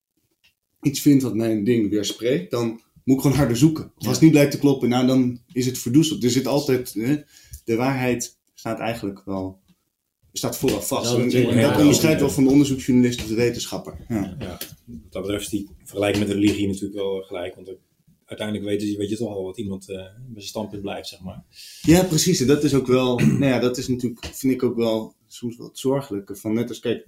[SPEAKER 3] iets vind wat mijn ding weerspreekt, dan moet ik gewoon harder zoeken. Of als het niet blijkt te kloppen, nou dan is het verdoezeld. Er zit altijd, hè, de waarheid staat eigenlijk wel, staat vooraf vast.
[SPEAKER 2] Ja,
[SPEAKER 3] En- en dat
[SPEAKER 1] Ja,
[SPEAKER 3] onderscheidt wel van de onderzoeksjournalist of de wetenschapper. Ja.
[SPEAKER 1] Ja, wat dat betreft is die vergelijking met de religie natuurlijk wel gelijk. Want uiteindelijk weet je, weet je toch al wat iemand eh bij zijn standpunt blijft, zeg maar.
[SPEAKER 3] Ja, precies. En dat is ook wel, [CLEARS THROAT] nou ja, dat is natuurlijk, vind ik ook wel soms wel het zorgelijke. Van net als, kijk,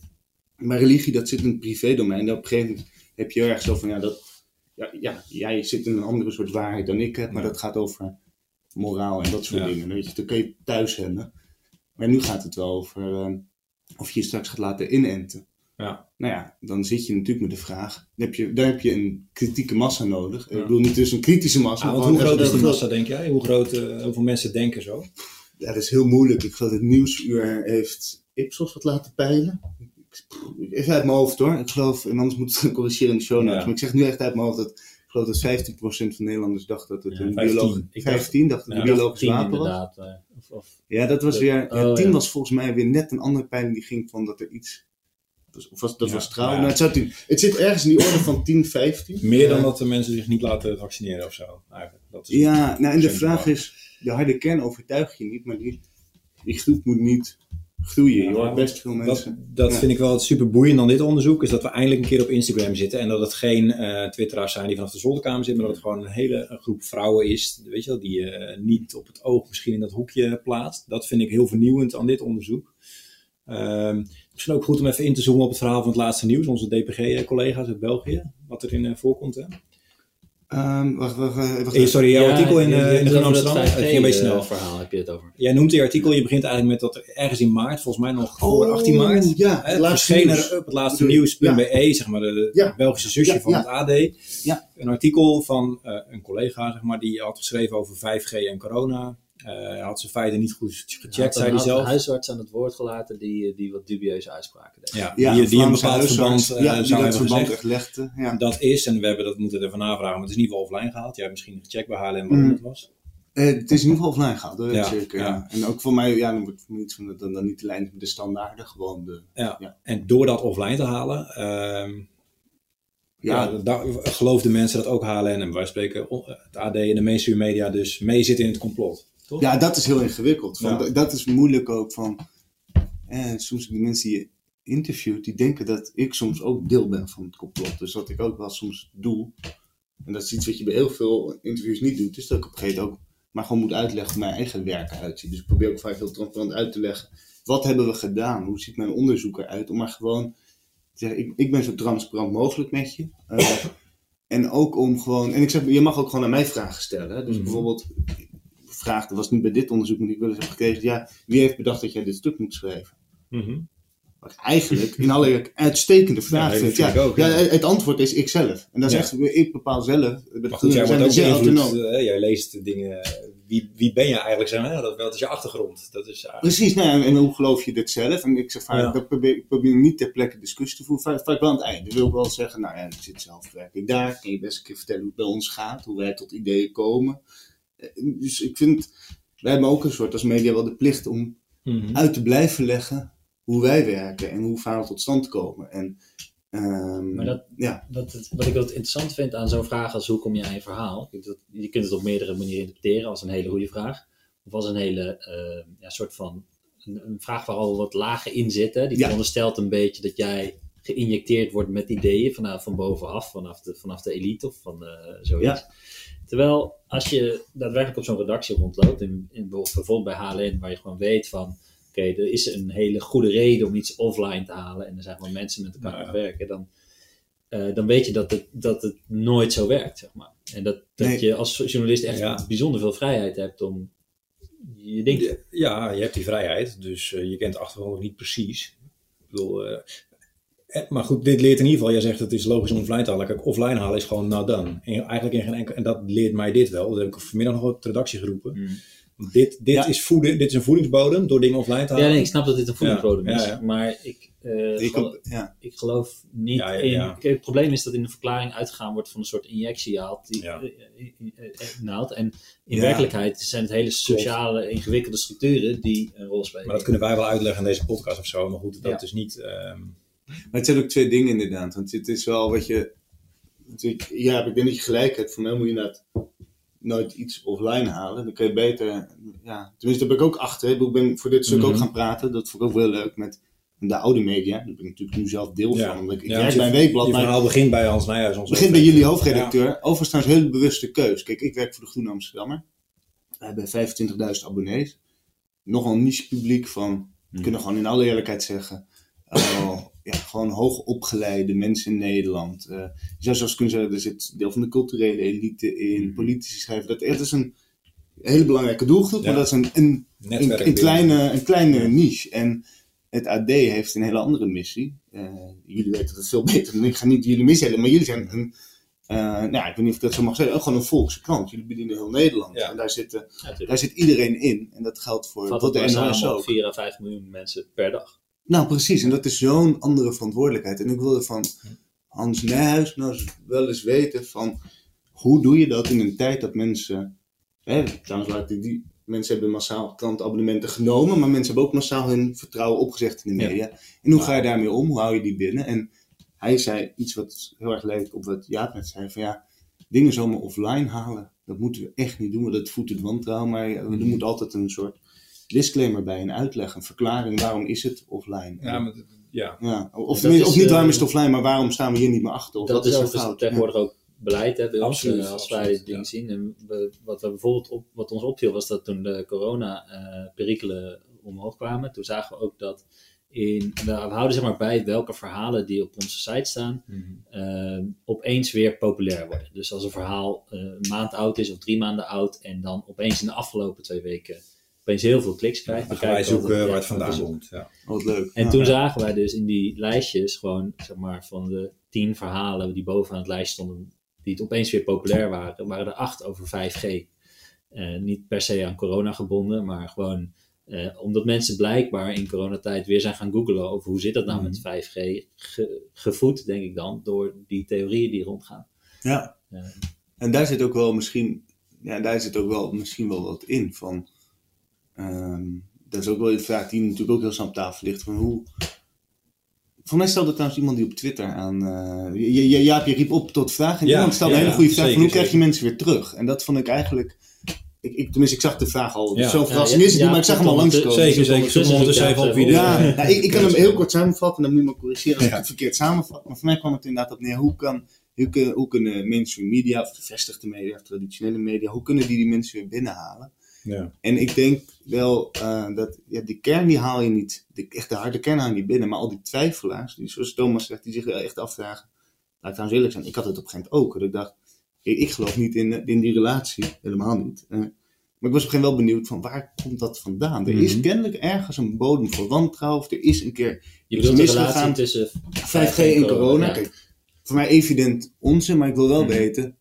[SPEAKER 3] bij religie, dat zit in het privédomein. En op een gegeven moment heb je heel erg zo van, ja, dat, ja, ja, jij zit in een andere soort waarheid dan ik heb, maar dat gaat over moraal en dat soort
[SPEAKER 1] Ja.
[SPEAKER 3] dingen. Weet je, dat kun je thuis hebben. Maar nu gaat het wel over eh, of je je straks gaat laten inenten.
[SPEAKER 1] Ja.
[SPEAKER 3] Nou ja, dan zit je natuurlijk met de vraag, dan heb je, daar heb je een kritieke massa nodig.
[SPEAKER 1] Ja.
[SPEAKER 3] Ik bedoel niet dus een kritische massa.
[SPEAKER 1] Ah, hoe groot is die
[SPEAKER 3] een
[SPEAKER 1] massa, denk jij? Hoe groot, eh, hoeveel mensen denken zo?
[SPEAKER 3] Ja, dat is heel moeilijk. Ik geloof dat het Nieuwsuur heeft Ipsos wat laten peilen. Even uit mijn hoofd hoor. Ik geloof, en anders moet ik het corrigeren in de show notes.
[SPEAKER 1] Ja.
[SPEAKER 3] Maar ik zeg nu echt uit mijn hoofd dat ik geloof dat 15% van Nederlanders dacht dat het
[SPEAKER 1] Ja,
[SPEAKER 3] een
[SPEAKER 1] 15.
[SPEAKER 3] biologisch...
[SPEAKER 2] Ik dacht-
[SPEAKER 3] 15 dacht dat het
[SPEAKER 1] Ja,
[SPEAKER 3] een biologisch wapen was.
[SPEAKER 2] eh, of, of,
[SPEAKER 3] Ja, dat was weer... Ja,
[SPEAKER 2] oh,
[SPEAKER 3] 10
[SPEAKER 2] ja.
[SPEAKER 3] was volgens mij weer net een andere peiling die ging van dat er iets... Of was, dat was trouw. het, zou 10 het zit ergens in die orde van 10, 15.
[SPEAKER 1] Meer dan dat de mensen zich niet laten vaccineren of zo. Eigenlijk. Dat is
[SPEAKER 3] Ja, nou en de vraag is, de harde kern overtuig je niet, maar die, die groep moet niet groeien. Je hoort best veel
[SPEAKER 1] Dat,
[SPEAKER 3] mensen.
[SPEAKER 1] dat vind ik wel het super boeiend aan dit onderzoek, is dat we eindelijk een keer op Instagram zitten en dat het geen eh twitteraars zijn die vanaf de zolderkamer zitten, maar dat het gewoon een hele groep vrouwen is, weet je wel, die je eh, niet op het oog misschien in dat hoekje plaatst. Dat vind ik heel vernieuwend aan dit onderzoek. Ehm, misschien ook goed om even in te zoomen op het verhaal van het laatste nieuws, onze DPG-collega's uit België, wat erin eh, voorkomt. Hè?
[SPEAKER 3] Ehm, wacht, wacht, wacht. wacht.
[SPEAKER 1] Eh, sorry, jouw
[SPEAKER 2] Ja,
[SPEAKER 1] artikel in,
[SPEAKER 2] je
[SPEAKER 1] eh, in de Amsterdam, het ging een beetje
[SPEAKER 2] 5G,
[SPEAKER 1] snel.
[SPEAKER 2] eh, verhaal heb je het over.
[SPEAKER 1] Jij noemt die artikel, je begint eigenlijk met dat er ergens in maart, volgens mij nog voor 18 maart,
[SPEAKER 3] Ja,
[SPEAKER 1] Hè,
[SPEAKER 3] het laatste nieuws.
[SPEAKER 1] op het laatste nieuws.be, zeg maar de, de
[SPEAKER 3] Ja.
[SPEAKER 1] Belgische zusje
[SPEAKER 3] Ja,
[SPEAKER 1] van
[SPEAKER 3] ja.
[SPEAKER 1] het AD.
[SPEAKER 3] Ja.
[SPEAKER 1] Een artikel van eh, een collega, zeg maar, die had geschreven over 5G en corona. Eh, hij had zijn feiten niet goed gecheckt, zei
[SPEAKER 2] een
[SPEAKER 1] hij zelf.
[SPEAKER 2] huisarts aan het woord gelaten die, die wat dubieuze uitspraken deed.
[SPEAKER 1] Ja,
[SPEAKER 3] Ja,
[SPEAKER 1] die, die een bepaald verband eh,
[SPEAKER 3] ja, die
[SPEAKER 1] zou
[SPEAKER 3] dat
[SPEAKER 1] hebben
[SPEAKER 3] verband
[SPEAKER 1] gezegd.
[SPEAKER 3] legde. Ja.
[SPEAKER 1] Dat is, en we hebben dat moeten ervan navragen, maar het is in ieder geval offline gehaald. Jij hebt misschien gecheckt bij HLM waarom
[SPEAKER 3] Mm.
[SPEAKER 1] het was.
[SPEAKER 3] Eh, het is in ieder geval offline gehaald, dat weet ik
[SPEAKER 1] Ja,
[SPEAKER 3] zeker.
[SPEAKER 1] ja.
[SPEAKER 3] En ook voor mij, ja, dan wordt het niet van de, dan, dan niet de lijn met de standaarden, gewoon de...
[SPEAKER 1] Ja.
[SPEAKER 3] Ja.
[SPEAKER 1] En door dat offline te halen, ehm,
[SPEAKER 3] Ja,
[SPEAKER 1] daar geloofden mensen dat ook halen. En wij spreken het AD en de mainstream media dus mee zitten in het complot. Toch?
[SPEAKER 3] Ja, dat is heel ingewikkeld. Van,
[SPEAKER 1] Ja.
[SPEAKER 3] Dat is moeilijk ook van. Eh, soms die mensen die je interviewt, die denken dat ik soms ook deel ben van het complot. Dus wat ik ook wel soms doe, en dat is iets wat je bij heel veel interviews niet doet, is dat ik op een gegeven moment ook maar gewoon moet uitleggen hoe mijn eigen werk eruit ziet. Dus ik probeer ook vaak heel transparant uit te leggen. Wat hebben we gedaan? Hoe ziet mijn onderzoek eruit? Om maar gewoon te zeggen, ik, ik ben zo transparant mogelijk met je. Eh, en ook om gewoon, en ik zeg, je mag ook gewoon aan mij vragen stellen. Hè? Dus
[SPEAKER 1] Mhm.
[SPEAKER 3] bijvoorbeeld, vraag, dat was niet bij dit onderzoek, maar ik wel eens heb gekregen. Ja, wie heeft bedacht dat jij dit stuk moet schrijven? Wat ik eigenlijk in alle uitstekende vraag
[SPEAKER 1] Ja,
[SPEAKER 3] vind. Ja,
[SPEAKER 1] vind ik ook,
[SPEAKER 3] ja,
[SPEAKER 1] ja.
[SPEAKER 3] het antwoord is ikzelf. En dat is
[SPEAKER 1] Ja.
[SPEAKER 3] echt, ik bepaal zelf.
[SPEAKER 1] Maar goed, jij wordt ook beïnvloed. eh, jij leest dingen. Wie, wie ben je eigenlijk? Zeg maar, dat, dat is je achtergrond. Dat is, eigenlijk-
[SPEAKER 3] Precies, nou, en, en hoe geloof je dit zelf? En ik zeg vaak, dat probeer, ik probeer niet ter plekke discussie te voeren, vaak, wel aan het einde. wil ik wel zeggen, nou ja, ik zit zelf, werk ik daar, kan je best een keer vertellen hoe het bij ons gaat, hoe wij tot ideeën komen. Eh, Dus ik vind, wij hebben ook een soort als media wel de plicht om
[SPEAKER 1] Mhm.
[SPEAKER 3] uit te blijven leggen hoe wij werken en hoe verhalen tot stand komen. En, ehm,
[SPEAKER 2] Maar dat-
[SPEAKER 3] ja,
[SPEAKER 2] Dat wat ik wat interessant vind aan zo'n vraag als hoe kom je aan je verhaal. Dat, je kunt het op meerdere manieren interpreteren als een hele goede vraag. Of als een hele eh, ja, soort van een, een vraag waar al wat lagen in zitten. Die
[SPEAKER 3] Ja.
[SPEAKER 2] veronderstelt een beetje dat jij geïnjecteerd wordt met ideeën vanuit van bovenaf, vanaf de, vanaf de elite of van eh, zoiets.
[SPEAKER 3] Ja.
[SPEAKER 2] Terwijl als je daadwerkelijk op zo'n redactie rondloopt, in, in, bijvoorbeeld bij HLN, waar je gewoon weet van oké, er is een hele goede reden om iets offline te halen en er zijn gewoon mensen met elkaar aan het werken, dan, eh, dan weet je dat het, dat het nooit zo werkt, zeg maar. En dat, dat
[SPEAKER 3] Nee.
[SPEAKER 2] je als journalist echt
[SPEAKER 1] Ja.
[SPEAKER 2] bijzonder veel vrijheid hebt om je ding te
[SPEAKER 1] Ja, je hebt die vrijheid, dus eh, je kent de achtergrond nog niet precies. Ik bedoel, eh, maar goed, dit leert in ieder geval, jij zegt het is logisch om offline te halen. Kijk, offline halen is gewoon nou dan. En eigenlijk in geen enkel, en dat leert mij dit wel. Dat heb ik vanmiddag nog op de redactie geroepen.
[SPEAKER 2] Mm.
[SPEAKER 1] Dit, dit,
[SPEAKER 3] Ja.
[SPEAKER 1] is voeding, dit is een voedingsbodem door dingen offline te
[SPEAKER 2] Ja,
[SPEAKER 1] halen.
[SPEAKER 2] nee, ik snap dat dit een voedingsbodem
[SPEAKER 1] Ja,
[SPEAKER 2] is,
[SPEAKER 1] ja, ja.
[SPEAKER 2] maar ik, eh,
[SPEAKER 3] ik,
[SPEAKER 2] gelo-
[SPEAKER 3] heb- ja.
[SPEAKER 2] ik geloof niet
[SPEAKER 1] Ja, ja,
[SPEAKER 2] in...
[SPEAKER 1] ja.
[SPEAKER 2] Kijk, het probleem is dat in de verklaring uitgegaan wordt van een soort injectiehaalt die
[SPEAKER 1] Ja.
[SPEAKER 2] eh, eh, eh, eh, naald. En in
[SPEAKER 3] Ja.
[SPEAKER 2] werkelijkheid zijn het hele sociale, ingewikkelde structuren die een rol spelen.
[SPEAKER 1] Maar dat kunnen wij wel uitleggen in deze podcast of zo. Maar goed, dat
[SPEAKER 2] Ja.
[SPEAKER 1] is niet... ehm,
[SPEAKER 3] Maar het zijn ook twee dingen inderdaad. Want het is wel wat je. natuurlijk- Ja, ik denk dat je gelijk hebt. Voor mij moet je inderdaad nooit iets offline halen. Dan kun je beter. Ja, tenminste, daar ben ik ook achter. Ik ben voor dit stuk
[SPEAKER 1] Mhm.
[SPEAKER 3] ook gaan praten. Dat vond ik ook wel leuk met de oude media. Daar ben ik natuurlijk nu zelf deel
[SPEAKER 1] Ja.
[SPEAKER 3] van. Ik,
[SPEAKER 1] Ja,
[SPEAKER 3] werk bij een weekblad.
[SPEAKER 1] je
[SPEAKER 3] maar
[SPEAKER 1] verhaal begint bij Hans Nijhuis.
[SPEAKER 3] het
[SPEAKER 1] Onze
[SPEAKER 3] begint bij jullie hoofdredacteur. Overigens trouwens een hele bewuste keus. Kijk, ik werk voor de Groene Amsterdammer. We hebben 25.000 abonnees. Nogal een niche publiek van, we kunnen gewoon in alle eerlijkheid zeggen, eh, ja, gewoon hoogopgeleide mensen in Nederland. Eh, je zou zelfs kunnen zeggen, er zit deel van de culturele elite in,
[SPEAKER 1] Mhm.
[SPEAKER 3] politici schrijven. Dat, het is een hele belangrijke doelgroep,
[SPEAKER 1] Ja.
[SPEAKER 3] maar dat is een, een,
[SPEAKER 1] netwerk
[SPEAKER 3] een, kleine, een kleine niche. En het AD heeft een hele andere missie. Eh, jullie weten dat veel beter dan ik. ga niet jullie misleiden, maar jullie zijn een, eh, nou, ja, ik weet niet of ik dat zo mag zeggen, ook gewoon een volkse krant. Jullie bedienen heel Nederland.
[SPEAKER 1] Ja.
[SPEAKER 3] En daar, zitten,
[SPEAKER 2] Ja,
[SPEAKER 3] daar zit iedereen in. En dat geldt voor,
[SPEAKER 2] Vat
[SPEAKER 3] de NOS ook.
[SPEAKER 2] 4 à 5 miljoen mensen per dag.
[SPEAKER 3] Nou, precies. En dat is zo'n andere verantwoordelijkheid. En ik wilde van Hans Nijhuis nou eens wel eens weten van... Hoe doe je dat in een tijd dat mensen... Hè, trouwens, laat ik die, mensen hebben massaal krantabonnementen genomen... maar mensen hebben ook massaal hun vertrouwen opgezegd in de
[SPEAKER 1] Ja.
[SPEAKER 3] media. En hoe ga je daarmee om? Hoe hou je die binnen? En hij zei iets wat heel erg leek op wat Jaap net zei. Van ja, dingen zomaar offline halen... dat moeten we echt niet doen, want dat voedt het wantrouwen. Maar er moet altijd een soort disclaimer bij, een uitleg, een verklaring. Waarom is het offline?
[SPEAKER 1] Ja, maar, ja.
[SPEAKER 3] Ja, of,
[SPEAKER 2] dat
[SPEAKER 3] tenminste,
[SPEAKER 2] is,
[SPEAKER 3] of niet
[SPEAKER 2] eh,
[SPEAKER 3] waarom is het offline, maar waarom staan we hier niet meer achter? Of
[SPEAKER 2] dat
[SPEAKER 3] wat
[SPEAKER 2] is dus
[SPEAKER 3] fout?
[SPEAKER 2] tegenwoordig ook beleid hè, bij
[SPEAKER 1] Absoluut,
[SPEAKER 2] eh, als
[SPEAKER 1] absoluut,
[SPEAKER 2] wij dit ding
[SPEAKER 1] ja.
[SPEAKER 2] zien. En we, wat we bijvoorbeeld op, wat ons opviel was dat toen de corona-perikelen omhoog kwamen, toen zagen we ook dat in, we houden zeg maar bij welke verhalen die op onze site staan,
[SPEAKER 1] Mhm.
[SPEAKER 2] eh, opeens weer populair worden. Dus als een verhaal eh, een maand oud is of drie maanden oud en dan opeens in de afgelopen twee weken opeens heel veel kliks krijgt.
[SPEAKER 1] Gaan wij zoeken
[SPEAKER 2] altijd,
[SPEAKER 1] waar het
[SPEAKER 2] ja,
[SPEAKER 1] vandaan komt. Ja.
[SPEAKER 3] Wat leuk.
[SPEAKER 2] en
[SPEAKER 3] Ja.
[SPEAKER 2] toen zagen wij dus in die lijstjes gewoon, zeg maar, van de tien verhalen die bovenaan het lijst stonden, die het opeens weer populair waren, waren er acht over 5G. Eh, niet per se aan corona gebonden, maar gewoon eh, omdat mensen blijkbaar in coronatijd weer zijn gaan googlen over hoe zit dat nou
[SPEAKER 1] Mhm.
[SPEAKER 2] met 5G, ge- gevoed denk ik dan door die theorieën die rondgaan.
[SPEAKER 3] Ja.
[SPEAKER 2] Ja.
[SPEAKER 3] En daar zit ook wel misschien, ja, daar zit ook wel misschien wel wat in van. Ehm, dat is ook wel een vraag die natuurlijk ook heel snel op tafel ligt. Van hoe. Voor mij stelde trouwens iemand die op Twitter aan. eh je, je, Jaap, je riep op tot vraag. En
[SPEAKER 1] Ja,
[SPEAKER 3] iemand stelde
[SPEAKER 1] ja,
[SPEAKER 3] een hele
[SPEAKER 1] ja,
[SPEAKER 3] goede vraag: van hoe krijg je mensen weer terug? En dat vond ik eigenlijk. Ik, ik, tenminste, ik zag de vraag al.
[SPEAKER 1] Ja.
[SPEAKER 3] Zo
[SPEAKER 2] Ja,
[SPEAKER 3] verrassend
[SPEAKER 2] ja,
[SPEAKER 3] is het niet,
[SPEAKER 2] ja,
[SPEAKER 3] maar ik zag hem al
[SPEAKER 2] want,
[SPEAKER 3] langskomen.
[SPEAKER 1] Zeker, zeker. Zoek ondertussen
[SPEAKER 2] ja,
[SPEAKER 1] even op wie.
[SPEAKER 3] Ja, nou, ik, ik kan hem heel kort samenvatten, dan moet je me corrigeren als ik
[SPEAKER 1] Ja.
[SPEAKER 3] het verkeerd samenvat. Maar voor mij kwam het inderdaad op neer, hoe, kan, hoe, kunnen, hoe kunnen mainstream media, of gevestigde media, of traditionele media, hoe kunnen die die mensen weer binnenhalen?
[SPEAKER 1] Ja.
[SPEAKER 3] En ik denk wel eh, dat ja, die kern die haal je niet, de, echt de harde kern haal je niet binnen, maar al die twijfelaars, die zoals Thomas zegt, die zich wel echt afvragen. Laat ik trouwens eerlijk zijn, ik had het op een gegeven moment ook. Dat ik dacht, ik, ik geloof niet in, in die relatie, helemaal niet. Eh, maar ik was op een gegeven moment wel benieuwd van waar komt dat vandaan? Er is
[SPEAKER 1] Mhm.
[SPEAKER 3] kennelijk ergens een bodem voor wantrouwen, of er is een keer
[SPEAKER 2] Je de
[SPEAKER 3] misgegaan.
[SPEAKER 2] tussen
[SPEAKER 3] 5G en corona.
[SPEAKER 2] ja.
[SPEAKER 3] Kijk, voor mij evident onzin, maar ik wil wel
[SPEAKER 2] Mhm.
[SPEAKER 3] weten.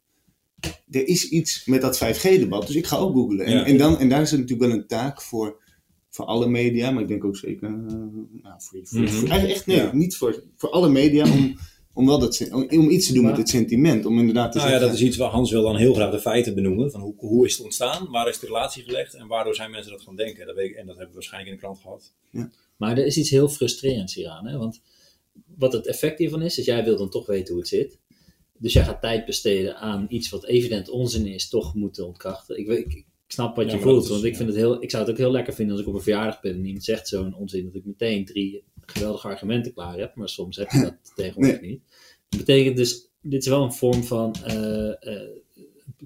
[SPEAKER 3] Er is iets met dat 5G-debat, dus ik ga ook googlen. En,
[SPEAKER 1] Ja.
[SPEAKER 3] en, dan, en daar is het natuurlijk wel een taak voor, voor alle media, maar ik denk ook zeker. eh, nou, voor, voor,
[SPEAKER 1] Mhm.
[SPEAKER 3] voor- eigenlijk echt nee,
[SPEAKER 1] Ja.
[SPEAKER 3] niet voor, voor alle media om, om, wel dat, om, om iets te doen
[SPEAKER 2] Maar-
[SPEAKER 3] met het sentiment. Om inderdaad te
[SPEAKER 1] Nou ja,
[SPEAKER 3] zeggen.
[SPEAKER 1] dat is iets waar Hans wil dan heel graag de feiten benoemen. Van hoe, hoe is het ontstaan? Waar is de relatie gelegd? En waardoor zijn mensen dat gaan denken? Dat weet ik, en dat hebben we waarschijnlijk in de krant gehad.
[SPEAKER 2] Maar er is iets heel frustrerends hieraan. Hè? Want wat het effect hiervan is, is jij wil dan toch weten hoe het zit. Dus jij gaat tijd besteden aan iets wat evident onzin is, toch moeten ontkrachten. Ik, weet, ik, ik snap wat
[SPEAKER 1] Ja,
[SPEAKER 2] je voelt,
[SPEAKER 1] is-
[SPEAKER 2] want ik,
[SPEAKER 1] ja.
[SPEAKER 2] vind het heel, ik zou het ook heel lekker vinden als ik op een verjaardag ben en iemand zegt zo'n onzin, dat ik meteen drie geweldige argumenten klaar heb. Maar soms heb je dat [LAUGHS] tegenwoordig niet. Dat betekent dus, dit is wel een vorm van eh, eh,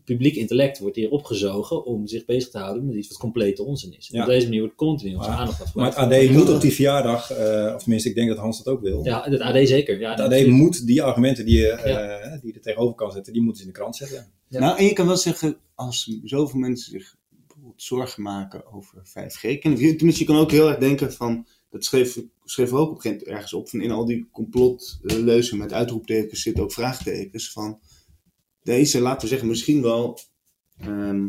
[SPEAKER 2] publiek intellect wordt hier opgezogen om zich bezig te houden met iets wat complete onzin is.
[SPEAKER 1] Ja.
[SPEAKER 2] Op deze manier wordt continu onze
[SPEAKER 1] Maar-
[SPEAKER 2] aandacht
[SPEAKER 1] Maar
[SPEAKER 2] afgeleid.
[SPEAKER 1] het AD moet op die verjaardag, eh, of tenminste ik denk dat Hans dat ook wil.
[SPEAKER 2] Ja, het AD zeker. Ja,
[SPEAKER 1] Het AD
[SPEAKER 2] natuurlijk.
[SPEAKER 1] moet die argumenten die je, eh, die je er tegenover kan zetten, die moeten ze in de krant zetten.
[SPEAKER 2] Ja.
[SPEAKER 3] Nou, en je kan wel zeggen, als zoveel mensen zich bijvoorbeeld zorgen maken over 5G, kan, tenminste, je kan ook heel erg denken van, dat schreef, schreef ook op een gegeven moment ergens op, van in al die complotleuzen met uitroeptekens zitten ook vraagtekens van, deze, laten we zeggen, misschien wel, ehm,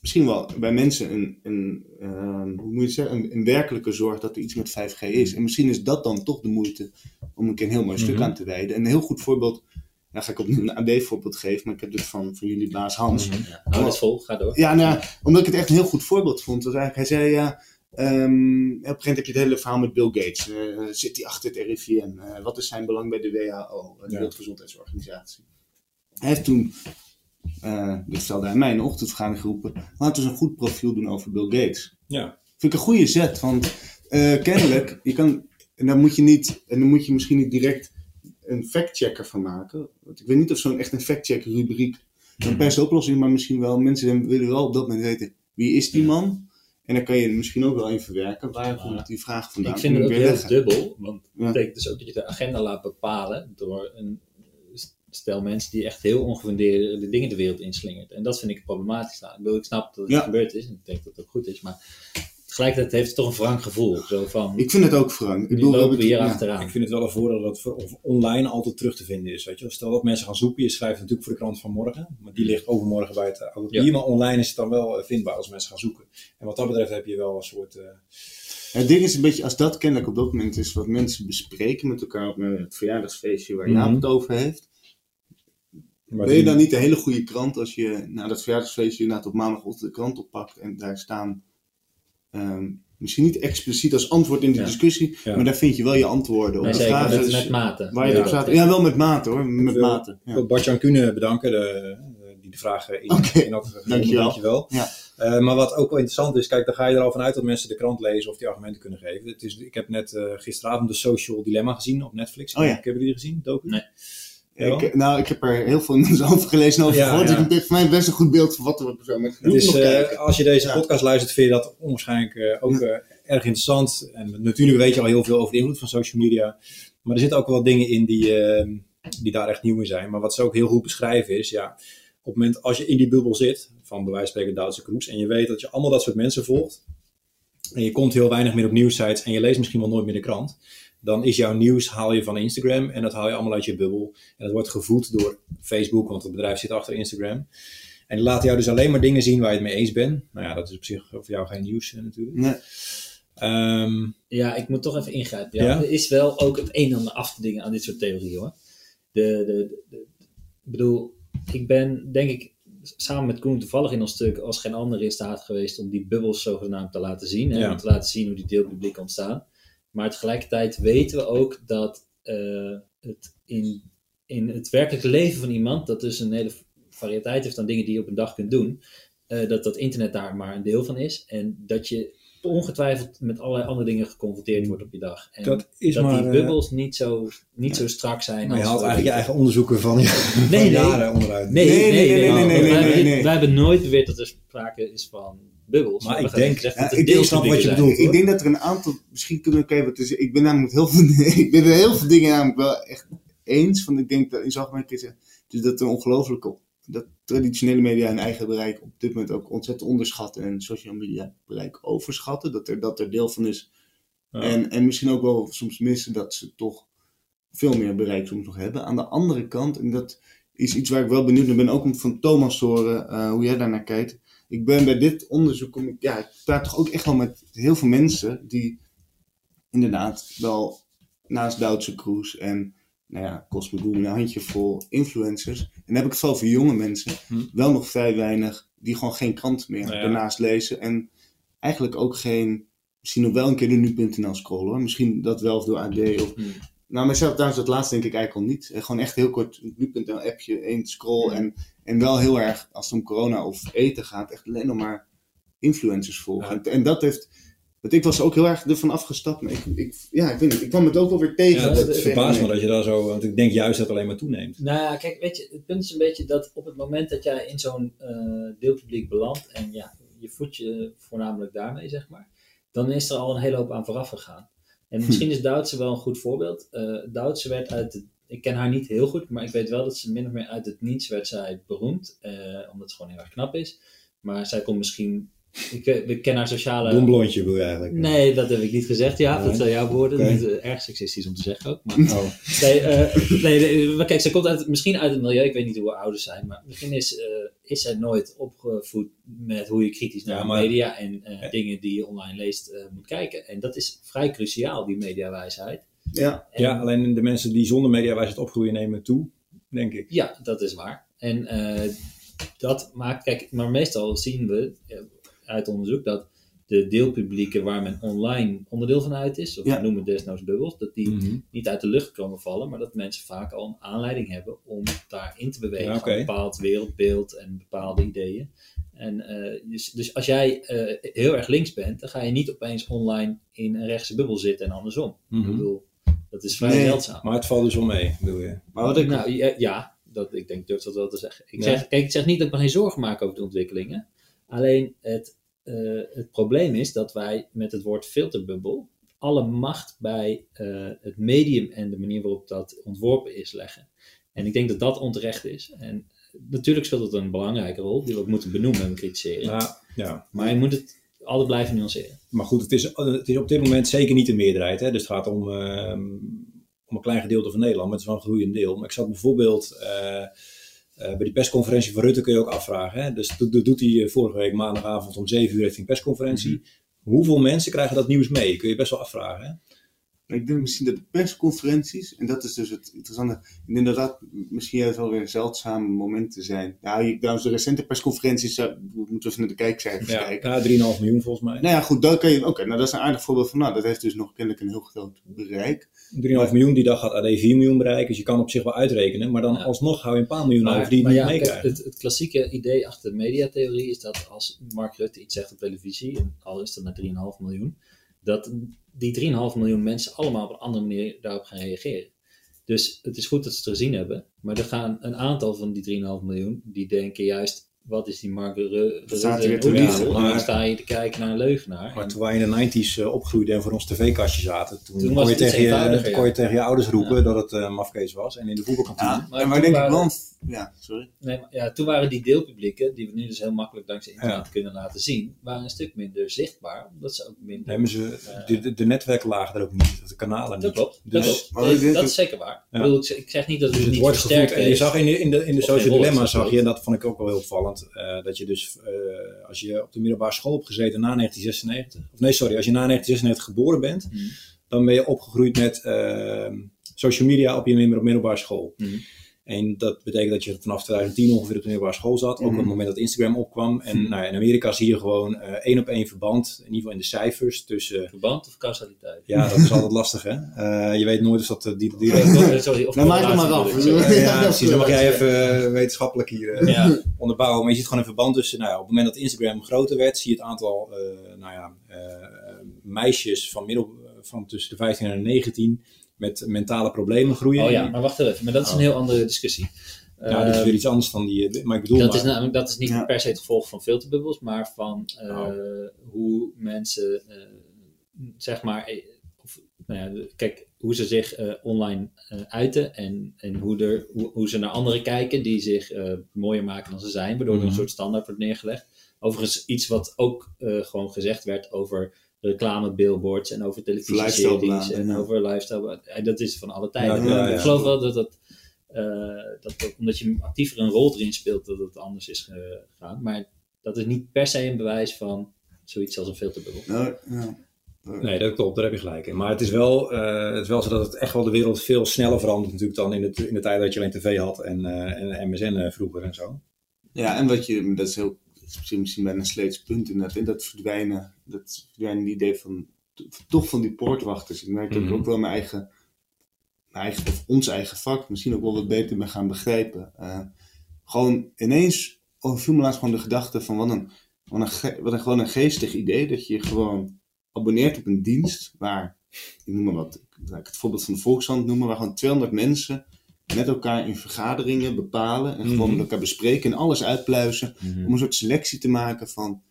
[SPEAKER 3] misschien wel bij mensen een, een, ehm, hoe moet je het zeggen, een, een werkelijke zorg dat er iets met 5G is. En misschien is dat dan toch de moeite om een keer een heel mooi stuk
[SPEAKER 1] Mhm.
[SPEAKER 3] aan te wijden. En een heel goed voorbeeld, nou ga ik opnieuw een AD-voorbeeld geven, maar ik heb dit van, van jullie baas Hans.
[SPEAKER 2] Ja, hou het vol, ga door.
[SPEAKER 3] Ja, nou, ja, omdat ik het echt een heel goed voorbeeld vond. Was eigenlijk, hij zei ja. ehm, op een gegeven moment heb je het hele verhaal met Bill Gates. Eh, zit hij achter het RIVM? Eh, wat is zijn belang bij de WHO, de
[SPEAKER 1] Ja.
[SPEAKER 3] Wereldgezondheidsorganisatie? Hij heeft toen, eh dit vertelde hij mij in de ochtendvergadering geroepen, laten we eens een goed profiel doen over Bill Gates.
[SPEAKER 1] Ja.
[SPEAKER 3] Vind ik een goede zet, want eh, kennelijk, je kan, en dan moet je niet, en dan moet je misschien niet direct een factchecker van maken. Want ik weet niet of zo'n echt een factcheck rubriek een se oplossing, maar misschien wel, mensen willen wel op dat moment weten, wie is die man? En dan kan je misschien ook wel in verwerken, waar komt die vraag vandaan?
[SPEAKER 2] Ik vind het ook heel
[SPEAKER 3] leggen.
[SPEAKER 2] dubbel, want het
[SPEAKER 3] Ja.
[SPEAKER 2] betekent dus ook dat je de agenda laat bepalen door een stel mensen die echt heel ongefundeerde dingen de wereld inslingert. En dat vind ik problematisch. Nou, ik, bedoel, ik snap dat het
[SPEAKER 3] Ja.
[SPEAKER 2] gebeurd is en ik denk dat het ook goed is, maar tegelijkertijd heeft het toch een wrang gevoel. Zo van,
[SPEAKER 3] Ik vind het ook verang. Ik bedoel,
[SPEAKER 2] lopen we hier
[SPEAKER 3] ja.
[SPEAKER 2] achteraan.
[SPEAKER 1] Ik vind het wel een voordeel dat het voor, of online altijd terug te vinden is. Weet je? Stel dat mensen gaan zoeken, je schrijft natuurlijk voor de krant van morgen, maar die ligt overmorgen bij het oude papier.
[SPEAKER 2] Ja.
[SPEAKER 1] Maar online is het dan wel eh, vindbaar als mensen gaan zoeken. En wat dat betreft heb je wel een soort. eh,
[SPEAKER 3] Het ding is een beetje, als dat kennelijk op dat moment is wat mensen bespreken met elkaar op het verjaardagsfeestje waar Jaap
[SPEAKER 1] Mhm.
[SPEAKER 3] het over heeft.
[SPEAKER 1] Maar
[SPEAKER 3] Ben je dan niet een hele goede krant als je na dat verjaardagsfeestje inderdaad op maandagochtend de krant oppakt en daar staan, ehm, misschien niet expliciet als antwoord in de
[SPEAKER 2] Ja.
[SPEAKER 3] discussie,
[SPEAKER 1] Ja.
[SPEAKER 3] maar daar vind je wel je antwoorden op
[SPEAKER 2] Nee,
[SPEAKER 3] de
[SPEAKER 2] zeker,
[SPEAKER 3] vragen
[SPEAKER 2] met, met mate.
[SPEAKER 3] waar je
[SPEAKER 1] Ja.
[SPEAKER 3] op staat. Ja, wel met mate hoor, met
[SPEAKER 1] Ik wil-
[SPEAKER 3] mate.
[SPEAKER 1] Ik
[SPEAKER 3] Ja.
[SPEAKER 1] wil Bart-Jan Kuhne bedanken, de, die de vragen in,
[SPEAKER 3] Oké,
[SPEAKER 1] in had
[SPEAKER 3] dankjewel.
[SPEAKER 1] Dankjewel.
[SPEAKER 3] Ja.
[SPEAKER 1] Eh, maar wat ook wel interessant is, kijk, dan ga je er al vanuit dat mensen de krant lezen of die argumenten kunnen geven. Het is, ik heb net eh, gisteravond de Social Dilemma gezien op Netflix.
[SPEAKER 3] Oh ja.
[SPEAKER 1] Hebben jullie die gezien, docu?
[SPEAKER 2] Nee.
[SPEAKER 3] Ik, nou, ik heb er heel veel [LAUGHS] over gelezen en over
[SPEAKER 1] Ja,
[SPEAKER 3] gehoord.
[SPEAKER 1] ja.
[SPEAKER 3] dus ik heb voor mij best een goed beeld van wat er op zo met kijken.
[SPEAKER 1] als je deze
[SPEAKER 3] Ja.
[SPEAKER 1] podcast luistert, vind je dat onwaarschijnlijk eh, ook eh, erg interessant. En natuurlijk weet je al heel veel over de invloed van social media. Maar er zitten ook wel dingen in die, eh, die daar echt nieuw in zijn. Maar wat ze ook heel goed beschrijven is, ja, op het moment als je in die bubbel zit, van bij wijze van spreken Duitse Kroes, en je weet dat je allemaal dat soort mensen volgt, en je komt heel weinig meer op nieuwsites en je leest misschien wel nooit meer de krant, dan is jouw nieuws haal je van Instagram en dat haal je allemaal uit je bubbel. En dat wordt gevoed door Facebook, want het bedrijf zit achter Instagram. En die laten jou dus alleen maar dingen zien waar je het mee eens bent. Nou ja, dat is op zich voor jou geen nieuws eh, natuurlijk.
[SPEAKER 3] Nee.
[SPEAKER 1] Ehm,
[SPEAKER 2] Ja, ik moet toch even ingrijpen. Ja,
[SPEAKER 1] Ja?
[SPEAKER 2] Er is wel ook het een en ander af te dingen aan dit soort theorieën hoor. De, de, de, de- ik bedoel, ik ben denk ik samen met Koen toevallig in ons stuk als geen ander in staat geweest om die bubbels zogenaamd te laten zien. En
[SPEAKER 1] Ja.
[SPEAKER 2] om te laten zien hoe die deelpubliek ontstaan. Maar tegelijkertijd weten we ook dat eh, het in, in het werkelijke leven van iemand, dat dus een hele variëteit heeft aan dingen die je op een dag kunt doen, eh, dat dat internet daar maar een deel van is. En dat je ongetwijfeld met allerlei andere dingen geconfronteerd wordt op je dag. En
[SPEAKER 1] dat is
[SPEAKER 2] dat
[SPEAKER 1] maar...
[SPEAKER 2] die
[SPEAKER 1] eh,
[SPEAKER 2] bubbels niet zo, niet zo strak zijn.
[SPEAKER 1] maar je
[SPEAKER 2] als
[SPEAKER 1] haalt eigenlijk je eigen onderzoeken van, van
[SPEAKER 2] Nee, nee.
[SPEAKER 1] jaren onderuit.
[SPEAKER 2] Nee, nee, nee, nee,
[SPEAKER 3] nee, nee,
[SPEAKER 2] wij,
[SPEAKER 3] nee,
[SPEAKER 2] hebben-
[SPEAKER 3] nee.
[SPEAKER 2] wij hebben nooit beweerd dat er sprake is van bubbels.
[SPEAKER 1] Maar ik denk-
[SPEAKER 3] Ja,
[SPEAKER 2] dat er
[SPEAKER 3] ik
[SPEAKER 1] snap wat je bedoelt.
[SPEAKER 3] Ik denk dat er een aantal, misschien kunnen we kijken, wat is, ik ben namelijk heel veel, [LAUGHS] ik ben er heel veel dingen namelijk wel echt eens. Van ik denk dat in algemeen zeggen, dus dat er ongelooflijke, dat traditionele media hun eigen bereik op dit moment ook ontzettend onderschatten en social media bereik overschatten. Dat er, dat er deel van is.
[SPEAKER 1] Ja.
[SPEAKER 3] En, en misschien ook wel soms missen dat ze toch veel meer bereik soms nog hebben. Aan de andere kant, en dat is iets waar ik wel benieuwd naar ben, ook om van Thomas te horen eh, hoe jij daarnaar kijkt. Ik ben bij dit onderzoek, kom ik, ja, ik praat toch ook echt wel met heel veel mensen die inderdaad wel naast Duitse Cruise en nou ja, Google een handjevol influencers. En dan heb ik het vooral voor jonge mensen,
[SPEAKER 1] Hm.
[SPEAKER 3] wel nog vrij weinig, die gewoon geen krant meer
[SPEAKER 1] Nou ja.
[SPEAKER 3] daarnaast lezen. En eigenlijk ook geen, misschien nog wel een keer de nu.nl scrollen hoor. Misschien dat wel of door AD of. Nou, maar zelf trouwens, dat laatste denk ik eigenlijk al niet. Eh, Gewoon echt heel kort, nu.nl appje, één scroll. En, en wel heel erg, als het om corona of eten gaat, echt alleen nog maar influencers volgen.
[SPEAKER 1] Ja.
[SPEAKER 3] En, en dat heeft, want ik was ook heel erg ervan afgestapt. Maar ik, ik, ja, ik weet niet, ik kwam het ook wel weer tegen.
[SPEAKER 1] Ja, het
[SPEAKER 2] is
[SPEAKER 1] verbaast me dat je daar zo... Want ik denk juist dat het alleen maar toeneemt.
[SPEAKER 2] Nou ja, kijk, weet je, het punt is een beetje dat op het moment dat jij in zo'n eh, deelpubliek belandt en ja, je voedt je voornamelijk daarmee, zeg maar, dan is er al een hele hoop aan vooraf gegaan. En misschien is Duitse wel een goed voorbeeld. Eh Duitse werd uit het, ik ken haar niet heel goed, maar ik weet wel dat ze min of meer uit het niets werd zij beroemd, eh, omdat ze gewoon heel erg knap is. Maar zij kon misschien, ik, ik ken haar sociale...
[SPEAKER 1] Dom blondje wil je eigenlijk.
[SPEAKER 2] Nee, dat heb ik niet gezegd, ja,
[SPEAKER 1] Nee.
[SPEAKER 2] dat zijn jouw woorden. Niet, eh, erg seksistisch om te zeggen ook. Maar
[SPEAKER 1] Oh.
[SPEAKER 2] Nee, eh, nee, maar kijk, ze komt uit, misschien uit het milieu, ik weet niet hoe ouders zijn, maar misschien is, eh, is zij nooit opgevoed met hoe je kritisch naar
[SPEAKER 1] Ja,
[SPEAKER 2] de
[SPEAKER 1] maar-
[SPEAKER 2] media en eh,
[SPEAKER 1] Ja.
[SPEAKER 2] dingen die je online leest eh, moet kijken. En dat is vrij cruciaal, die mediawijsheid.
[SPEAKER 3] Ja,
[SPEAKER 2] En-
[SPEAKER 1] Ja, alleen de mensen die zonder mediawijsheid opgroeien nemen toe, denk ik.
[SPEAKER 2] Ja, dat is waar. En eh, dat maakt, kijk, maar meestal zien we uit onderzoek dat de deelpublieken waar men online onderdeel van uit is, of
[SPEAKER 3] Ja.
[SPEAKER 2] we noemen het desnoods bubbels, dat die
[SPEAKER 1] Mhm.
[SPEAKER 2] niet uit de lucht komen vallen, maar dat mensen vaak al een aanleiding hebben om daarin te bewegen.
[SPEAKER 1] Ja,
[SPEAKER 2] een bepaald wereldbeeld en bepaalde ideeën. En, eh, dus, dus als jij eh, heel erg links bent, dan ga je niet opeens online in een rechtse bubbel zitten en andersom.
[SPEAKER 1] Mhm.
[SPEAKER 2] Ik bedoel, dat is vrij
[SPEAKER 3] Nee.
[SPEAKER 2] zeldzaam.
[SPEAKER 1] Maar het valt dus wel mee, bedoel je?
[SPEAKER 3] maar wat ik,
[SPEAKER 2] Nou ja, ja, dat, ik denk, durf dat wel te zeggen. Ik,
[SPEAKER 1] Ja.
[SPEAKER 2] zeg, kijk, ik zeg niet dat ik me geen zorgen maak over de ontwikkelingen. Alleen het, eh, het probleem is dat wij met het woord filterbubbel alle macht bij eh, het medium en de manier waarop dat ontworpen is leggen. En ik denk dat dat onterecht is. En natuurlijk speelt het een belangrijke rol die we ook moeten benoemen en kritiseren.
[SPEAKER 1] Ja, ja.
[SPEAKER 2] Maar je moet het altijd blijven nuanceren.
[SPEAKER 1] Maar goed, het is, het is op dit moment zeker niet de meerderheid. Hè? Dus het gaat om, ehm, om een klein gedeelte van Nederland, maar het is wel een groeiend deel. Maar ik zat bijvoorbeeld eh, eh, bij die persconferentie van Rutte kun je ook afvragen. Hè? Dus dat, doet hij eh, vorige week maandagavond om 7 uur heeft hij een persconferentie. Hoeveel mensen krijgen dat nieuws mee? Kun je best wel afvragen. Hè?
[SPEAKER 3] Ik denk misschien dat de persconferenties, en dat is dus het interessante, ik denk dat dat misschien juist wel weer zeldzame momenten zijn. Nou, je- trouwens, de recente persconferenties, eh, we moeten even naar de kijkcijfers
[SPEAKER 1] Ja,
[SPEAKER 3] kijken.
[SPEAKER 1] ja 3,5 miljoen volgens mij.
[SPEAKER 3] Nou ja, goed, dan kan je, oké, nou dat is een aardig voorbeeld van, nou, dat heeft dus nog kennelijk een heel groot bereik.
[SPEAKER 1] 3,5 miljoen, die dag gaat AD 4 miljoen bereiken. Dus je kan op zich wel uitrekenen. Maar dan
[SPEAKER 2] Ja.
[SPEAKER 1] alsnog hou je een paar miljoen over die
[SPEAKER 2] maar
[SPEAKER 1] niet
[SPEAKER 2] ja,
[SPEAKER 1] meekrijgen.
[SPEAKER 2] het, het klassieke idee achter de mediatheorie is dat als Mark Rutte iets zegt op televisie, en al is dat maar 3,5 miljoen, dat die 3,5 miljoen mensen allemaal op een andere manier daarop gaan reageren. Dus het is goed dat ze het gezien hebben, maar er gaan een aantal van die 3,5 miljoen, die denken juist, wat is die Mark
[SPEAKER 3] staat
[SPEAKER 2] Rutte
[SPEAKER 3] weer
[SPEAKER 2] een
[SPEAKER 3] te
[SPEAKER 2] oerdief?
[SPEAKER 3] liegen,
[SPEAKER 2] En
[SPEAKER 1] maar-
[SPEAKER 2] dan sta je te kijken naar een leugenaar.
[SPEAKER 1] Maar
[SPEAKER 2] En-
[SPEAKER 1] toen wij in de 90s eh, opgroeiden en voor ons tv-kastje zaten, toen, kon, je tegen je,
[SPEAKER 2] eenvoudiger,
[SPEAKER 1] toen
[SPEAKER 2] ja.
[SPEAKER 1] kon je tegen je ouders roepen dat het uh, mafkees was. En in de voetbalkantine.
[SPEAKER 3] Ja,
[SPEAKER 2] maar
[SPEAKER 3] denk ik
[SPEAKER 2] waren-
[SPEAKER 3] een- ja, sorry.
[SPEAKER 2] Nee, maar ja, toen waren die deelpublieken, die we nu dus heel makkelijk dankzij internet
[SPEAKER 1] Ja.
[SPEAKER 2] kunnen laten zien, waren een stuk minder zichtbaar, omdat ze ook minder...
[SPEAKER 1] Nemen ze, de, de, de netwerken lagen er ook niet, de kanalen niet.
[SPEAKER 2] Dat klopt.
[SPEAKER 1] Dus
[SPEAKER 2] dat, klopt. Nee, is zeker waar.
[SPEAKER 1] Ja.
[SPEAKER 2] Ik, bedoel, ik, zeg- niet dat het
[SPEAKER 1] Dus het
[SPEAKER 2] niet
[SPEAKER 1] wordt
[SPEAKER 2] versterkt
[SPEAKER 1] En je
[SPEAKER 2] is.
[SPEAKER 1] zag in de, in de, in de social dilemma, zag je, en dat vond ik ook wel heel opvallend. Eh, dat je dus, eh, als je op de middelbare school hebt gezeten na 1996, of nee, sorry, als je na 1996 geboren bent,
[SPEAKER 2] Mhm.
[SPEAKER 1] dan ben je opgegroeid met ehm, social media op je middelbare school.
[SPEAKER 2] Mhm.
[SPEAKER 1] En dat betekent dat je vanaf 2010 ongeveer op de middelbare school zat. Ook op
[SPEAKER 3] Mhm.
[SPEAKER 1] het moment dat Instagram opkwam. En nou, in Amerika zie je gewoon eh, één op één verband, in ieder geval in de cijfers, tussen...
[SPEAKER 2] Verband of causaliteit?
[SPEAKER 1] Ja, dat is altijd lastig, hè? Eh, je weet nooit of dat eh, die... die
[SPEAKER 2] Sorry, of
[SPEAKER 3] Nou, maak het maar af.
[SPEAKER 1] ja, [LAUGHS] precies. Dan mag jij even eh, wetenschappelijk hier eh,
[SPEAKER 2] Ja.
[SPEAKER 1] onderbouwen. Maar je ziet gewoon een verband tussen, nou ja, op het moment dat Instagram groter werd, zie je het aantal, eh, nou ja, eh, meisjes van, middel, van tussen de 15 en de 19 met mentale problemen groeien.
[SPEAKER 2] Oh ja, maar wacht even. Maar dat is een heel andere discussie.
[SPEAKER 1] Ja, dat is
[SPEAKER 2] Ehm,
[SPEAKER 1] weer iets anders dan die, eh, maar ik bedoel
[SPEAKER 2] dat,
[SPEAKER 1] maar,
[SPEAKER 2] is namelijk, dat is niet
[SPEAKER 3] Ja.
[SPEAKER 2] per se het gevolg van filterbubbels, maar van eh,
[SPEAKER 1] Oh.
[SPEAKER 2] hoe mensen, eh, zeg maar, of, nou ja, kijk, hoe ze zich eh, online eh, uiten en, en hoe, er, hoe, hoe ze naar anderen kijken die zich eh, mooier maken dan ze zijn, waardoor er
[SPEAKER 1] Mhm.
[SPEAKER 2] een soort standaard wordt neergelegd. Overigens iets wat ook eh, gewoon gezegd werd over reclame, billboards en over televisieseries en
[SPEAKER 3] ja.
[SPEAKER 2] over lifestyle. eh, Dat is van alle tijden.
[SPEAKER 1] Ja, ja, ja.
[SPEAKER 2] Ik geloof wel dat dat eh, dat ook, omdat je actiever een rol erin speelt, dat het anders is gegaan. Maar dat is niet per se een bewijs van zoiets als een filterbubbel.
[SPEAKER 3] Nou, ja.
[SPEAKER 1] Nee, dat klopt, daar heb je gelijk in. Maar het is, wel, eh, het is wel zo dat het echt wel de wereld veel sneller verandert natuurlijk dan in de, in de tijd dat je alleen tv had en, eh, en MSN vroeger en zo.
[SPEAKER 3] Ja, en wat je, dat is heel, misschien, misschien bijna een sleets punt inderdaad, en dat verdwijnen, dat verdwijnen idee van, toch van die poortwachters. Ik merk dat
[SPEAKER 1] Mhm.
[SPEAKER 3] ik ook wel mijn eigen, mijn eigen, of ons eigen vak misschien ook wel wat beter ben gaan begrijpen. Eh, gewoon ineens overviel me laatst gewoon de gedachte van wat een, wat een, wat een, gewoon een geestig idee, dat je je gewoon abonneert op een dienst waar, ik noem maar wat, laat ik het voorbeeld van de Volkshand noemen, waar gewoon 200 mensen met elkaar in vergaderingen bepalen en gewoon
[SPEAKER 1] Mhm.
[SPEAKER 3] met elkaar bespreken en alles uitpluizen om een soort selectie te maken van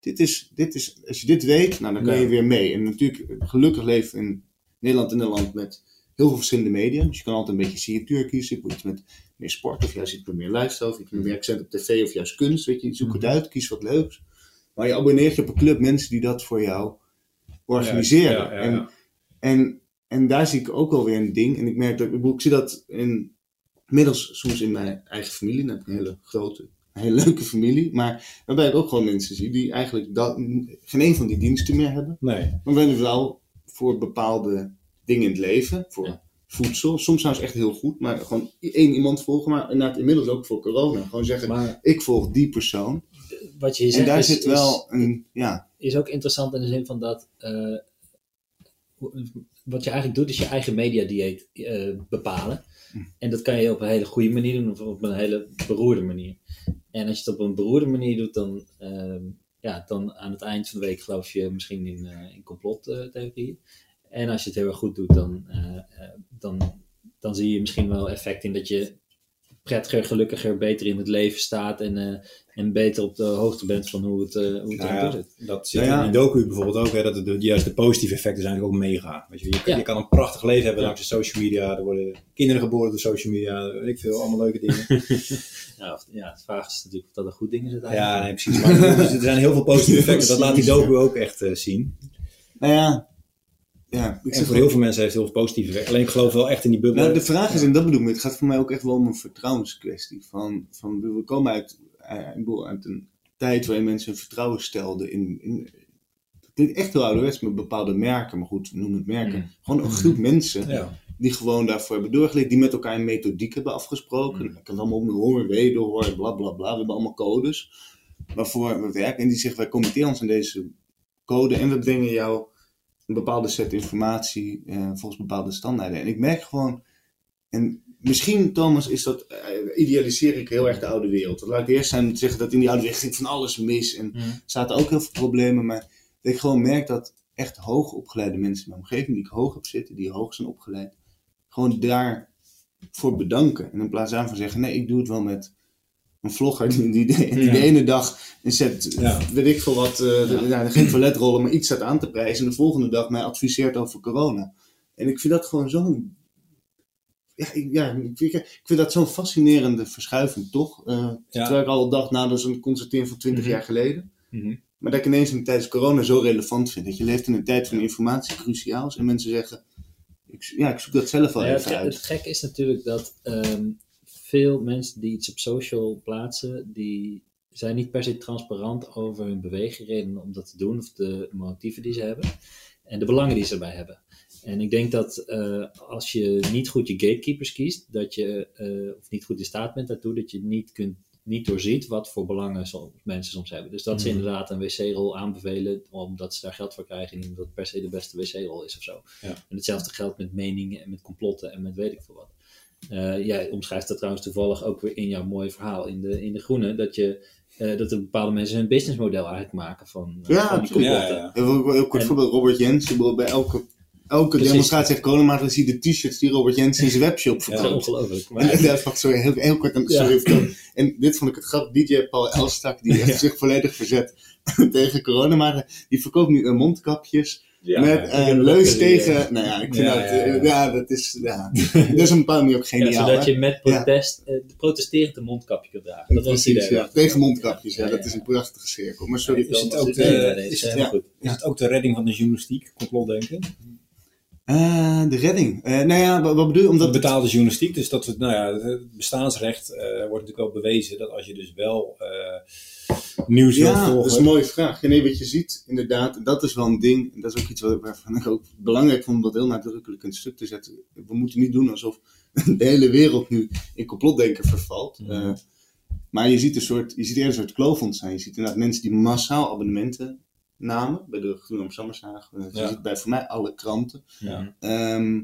[SPEAKER 3] dit is, dit is, als je dit weet, nou dan kan
[SPEAKER 1] Ja.
[SPEAKER 3] je weer mee. En natuurlijk, gelukkig leven we in Nederland in een land met heel veel verschillende media. Dus je kan altijd een beetje signatuur kiezen. Ik wil iets met meer sport, of juist iets met meer lifestyle, of iets met meer accent op tv, of juist kunst. Weet je, zoek het
[SPEAKER 1] Mhm.
[SPEAKER 3] uit, kies wat leuks. Maar je abonneert je op een club mensen die dat voor jou organiseren.
[SPEAKER 1] Ja, ja.
[SPEAKER 3] En, en, en daar zie ik ook wel weer een ding. En ik merk dat, ik, ik zie dat in, inmiddels soms in mijn eigen familie. Dan heb ik een hele grote, een hele leuke familie. Maar waarbij ik ook gewoon mensen zie die eigenlijk dat, geen een van die diensten meer hebben.
[SPEAKER 1] Nee.
[SPEAKER 3] Maar we wel voor bepaalde dingen in het leven. Voor
[SPEAKER 2] Ja.
[SPEAKER 3] voedsel. Soms trouwens echt heel goed. Maar gewoon één iemand volgen. Maar inderdaad inmiddels ook voor corona. Gewoon zeggen,
[SPEAKER 2] Maar
[SPEAKER 3] ik volg die persoon.
[SPEAKER 2] wat je hier
[SPEAKER 3] En
[SPEAKER 2] zegt
[SPEAKER 3] daar
[SPEAKER 2] is,
[SPEAKER 3] zit wel een, ja,
[SPEAKER 2] is, is ook interessant in de zin van dat eh, wat je eigenlijk doet is je eigen mediadieet eh bepalen.
[SPEAKER 3] Hm.
[SPEAKER 2] En dat kan je op een hele goede manier doen of op een hele beroerde manier. En als je het op een beroerde manier doet, dan, ehm, ja, dan aan het eind van de week geloof je misschien in, eh in complottheorieën. En als je het heel erg goed doet, dan, eh, dan, dan zie je misschien wel effect in dat je prettiger, gelukkiger, beter in het leven staat en, eh, en beter op de hoogte bent van hoe het, eh hoe het
[SPEAKER 1] Nou ja,
[SPEAKER 2] zit.
[SPEAKER 1] dat zit
[SPEAKER 3] Ja, ja.
[SPEAKER 1] in die docu bijvoorbeeld ook, hè, dat het, de, juist de positieve effecten zijn ook mega. Weet je, je,
[SPEAKER 2] Ja.
[SPEAKER 1] je kan een prachtig leven hebben
[SPEAKER 2] Ja.
[SPEAKER 1] dankzij social media. Er worden kinderen geboren door social media, weet ik veel, allemaal leuke dingen. [LAUGHS]
[SPEAKER 2] Ja, of, ja, de vraag is natuurlijk of dat er goed dingen zijn.
[SPEAKER 1] ja, nee, precies. Maar dus [LAUGHS] er zijn heel veel positieve effecten. Dat laat die docu ook echt eh, zien.
[SPEAKER 3] nou ja. Ja, ik
[SPEAKER 1] En voor heel veel mensen heeft het heel veel positieve effecten. Alleen ik geloof wel echt in die bubbel.
[SPEAKER 3] Nou, de vraag is, en dat bedoel ik, het gaat voor mij ook echt wel om een vertrouwenskwestie. Van, van, we komen uit, eh, uit een tijd waarin mensen hun vertrouwen stelden in, in klinkt echt heel ouderwets met bepaalde merken, maar goed, noem het merken.
[SPEAKER 2] Mm.
[SPEAKER 3] Gewoon een groep mensen
[SPEAKER 1] ja.
[SPEAKER 3] die gewoon daarvoor hebben doorgeleerd, die met elkaar een methodiek hebben afgesproken.
[SPEAKER 2] Mm.
[SPEAKER 3] Ik kan het allemaal om hoor, wederhoor, bla bla bla. We hebben allemaal codes waarvoor we werken. En die zeggen, wij committeren ons aan deze code en we brengen jou een bepaalde set informatie eh, volgens bepaalde standaarden. En ik merk gewoon, en misschien Thomas is dat, eh, idealiseer ik heel erg de oude wereld. Laat ik eerst zijn om te zeggen dat in die oude wereld ging van alles mis en
[SPEAKER 2] Mhm.
[SPEAKER 3] zaten ook heel veel problemen, maar dat ik gewoon merk dat echt hoogopgeleide mensen in mijn omgeving, die ik hoog heb zitten, die hoog zijn opgeleid, gewoon daarvoor bedanken. En in plaats daarvan zeggen, nee, ik doe het wel met een vlogger die, die, de, die
[SPEAKER 1] Ja.
[SPEAKER 3] de ene dag een set,
[SPEAKER 1] Ja.
[SPEAKER 3] weet ik veel wat, eh,
[SPEAKER 2] Ja.
[SPEAKER 3] de- ja, geen toiletrollen, maar iets staat aan te prijzen. En de volgende dag mij adviseert over corona. En ik vind dat gewoon zo'n... Ja, ik, ja, ik, vind- ik vind dat zo'n fascinerende verschuiving, toch? Eh, Terwijl ik al dacht, nou, dat is een constatering van 20
[SPEAKER 2] Mhm.
[SPEAKER 3] jaar geleden.
[SPEAKER 1] Mhm.
[SPEAKER 3] Maar dat ik ineens in tijdens corona zo relevant vind. Dat je leeft in een tijd van informatie cruciaal is. En mensen zeggen, ik, ja, ik zoek dat zelf wel
[SPEAKER 2] Nou ja, het,
[SPEAKER 3] even
[SPEAKER 2] ge- het
[SPEAKER 3] uit.
[SPEAKER 2] gekke is natuurlijk dat ehm, veel mensen die iets op social plaatsen, die zijn niet per se transparant over hun beweegredenen om dat te doen, of de motieven die ze hebben en de belangen die ze erbij hebben. En ik denk dat uh, als je niet goed je gatekeepers kiest, dat je, uh, of niet goed in staat bent daartoe, dat je niet, kunt, niet doorziet wat voor belangen soms, mensen soms hebben. Dus dat ze inderdaad een wc-rol aanbevelen, omdat ze daar geld voor krijgen, en niet omdat het per se de beste wc-rol is of zo.
[SPEAKER 1] Ja.
[SPEAKER 2] En hetzelfde geldt met meningen en met complotten en met weet ik veel wat. Uh, jij omschrijft dat trouwens toevallig ook weer in jouw mooie verhaal in de, in de Groene, dat je uh, dat er bepaalde mensen hun businessmodel eigenlijk maken van, uh,
[SPEAKER 3] Ja,
[SPEAKER 2] van complotten.
[SPEAKER 1] Ja,
[SPEAKER 3] Heel, heel kort
[SPEAKER 2] En-
[SPEAKER 3] voorbeeld, Robert Jensen, bij elke, elke
[SPEAKER 2] Precies.
[SPEAKER 3] demonstratie heeft coronamaatregelen, zie je de t-shirts die Robert Jensen in zijn webshop verkoopt.
[SPEAKER 2] ongelooflijk.
[SPEAKER 3] En,
[SPEAKER 2] Maar,
[SPEAKER 3] en wacht, sorry, heel, heel kort, en, sorry,
[SPEAKER 2] Ja.
[SPEAKER 3] en dit vond ik het grappig, DJ Paul Elstak, die [LAUGHS]
[SPEAKER 2] Ja.
[SPEAKER 3] zich volledig verzet [LAUGHS] tegen coronamaatregelen, die verkoopt nu eh, mondkapjes
[SPEAKER 2] ja,
[SPEAKER 3] met
[SPEAKER 2] ik
[SPEAKER 3] eh, leus tegen, nou ja, ik vind
[SPEAKER 1] Ja,
[SPEAKER 3] dat,
[SPEAKER 1] ja,
[SPEAKER 3] eh,
[SPEAKER 1] ja.
[SPEAKER 3] ja, dat is, ja, dat is op een bepaalde manier ook
[SPEAKER 2] Ja,
[SPEAKER 3] geniaal.
[SPEAKER 2] zodat
[SPEAKER 3] hè?
[SPEAKER 2] je met protest, eh, protesterend een mondkapje kunt dragen. Dat was het
[SPEAKER 3] Precies, ja. Tegen mondkapjes, ja,
[SPEAKER 2] Ja,
[SPEAKER 3] dat is een prachtige cirkel. Maar sorry,
[SPEAKER 1] Is het ook de- is het-. Is ook de redding van de journalistiek, complotdenken?
[SPEAKER 3] Eh, de redding. Eh, nou ja, wat, wat bedoel je? Omdat
[SPEAKER 1] De betaalde journalistiek, dus dat het, nou ja, het bestaansrecht eh, wordt natuurlijk wel bewezen dat als je dus wel eh, nieuws
[SPEAKER 3] Ja, dat
[SPEAKER 1] volgen.
[SPEAKER 3] is een mooie vraag. Ja, nee, wat je ziet, inderdaad, dat is wel een ding. En dat is ook iets wat- waarvan ik ook belangrijk vond om dat heel nadrukkelijk in het stuk te zetten. We moeten niet doen alsof [LAUGHS] de hele wereld nu in complotdenken vervalt. Eh, maar je ziet, een soort, je ziet eerder een soort kloof ontstaan. Je ziet inderdaad mensen die massaal abonnementen namen. Bij de Groene Amsterdammershaag. Eh, Je
[SPEAKER 1] Ja.
[SPEAKER 3] ziet bij voor mij alle kranten.
[SPEAKER 1] Ja.
[SPEAKER 3] Ehm,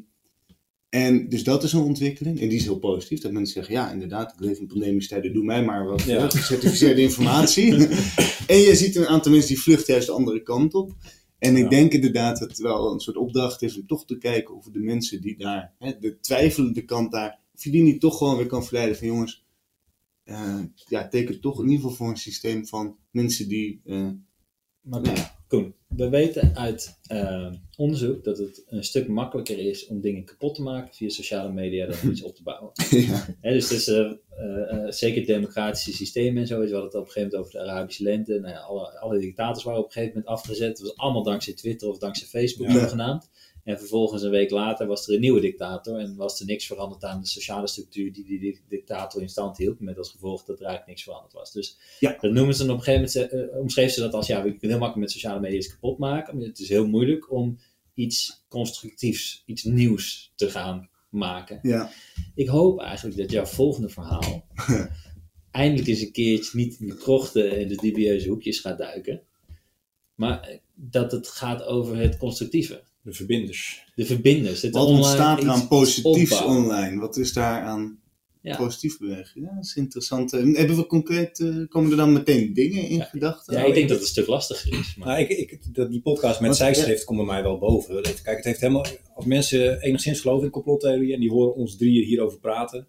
[SPEAKER 3] en dus dat is een ontwikkeling. En die is heel positief. Dat mensen zeggen, ja, inderdaad, ik leef in pandemische tijden. Doe mij maar wat
[SPEAKER 1] Ja.
[SPEAKER 3] gecertificeerde informatie. [LAUGHS] en je ziet een aantal mensen die vluchten juist de andere kant op. En ik
[SPEAKER 1] Ja.
[SPEAKER 3] denk inderdaad dat het wel een soort opdracht is om toch te kijken of de mensen die daar, hè, de twijfelende kant daar, of je die niet toch gewoon weer kan verleiden van jongens, eh, ja, teken toch in ieder geval voor een systeem van mensen die, eh,
[SPEAKER 2] Maar
[SPEAKER 3] nou ja,
[SPEAKER 2] Koen, we weten uit eh, onderzoek dat het een stuk makkelijker is om dingen kapot te maken via sociale media dan om iets op te bouwen. [LAUGHS]
[SPEAKER 3] ja,
[SPEAKER 2] dus het is, eh, eh, zeker democratische systemen en zo. We hadden het op een gegeven moment over de Arabische lente. Nou ja, alle, alle dictators waren op een gegeven moment afgezet. Dat was allemaal dankzij Twitter of dankzij Facebook
[SPEAKER 1] Ja.
[SPEAKER 2] zogenaamd. En vervolgens een week later was er een nieuwe dictator. En was er niks veranderd aan de sociale structuur die die, dictator in stand hield. Met als gevolg dat er eigenlijk niks veranderd was. Dus
[SPEAKER 3] Ja.
[SPEAKER 2] dat noemen ze dan op een gegeven moment, eh, omschreef ze dat als, ja, we kunnen heel makkelijk met sociale media iets kapot maken. Maar het is heel moeilijk om iets constructiefs, iets nieuws te gaan maken.
[SPEAKER 3] ja,
[SPEAKER 2] Ik hoop eigenlijk dat jouw volgende verhaal [LAUGHS] eindelijk eens een keertje niet in de krochten en de dubieuze hoekjes gaat duiken. Maar dat het gaat over het constructieve.
[SPEAKER 1] De verbinders.
[SPEAKER 2] De verbinders. Het
[SPEAKER 3] wat ontstaat er aan positiefs
[SPEAKER 2] opbouwen.
[SPEAKER 3] online? Wat is daar aan
[SPEAKER 2] Ja.
[SPEAKER 3] positief bewegen? Ja, dat is interessant. En hebben we concreet, eh, komen er dan meteen dingen in
[SPEAKER 2] Ja.
[SPEAKER 3] gedachten?
[SPEAKER 2] Ja, ik denk dat het een stuk lastiger is. Maar
[SPEAKER 1] Nou, ik, ik, dat, die podcast met
[SPEAKER 3] Wat-
[SPEAKER 1] Zijkschrift komt bij mij wel boven. Kijk, het heeft helemaal, als mensen enigszins geloven in complottheorieën en die horen ons drieën hierover praten.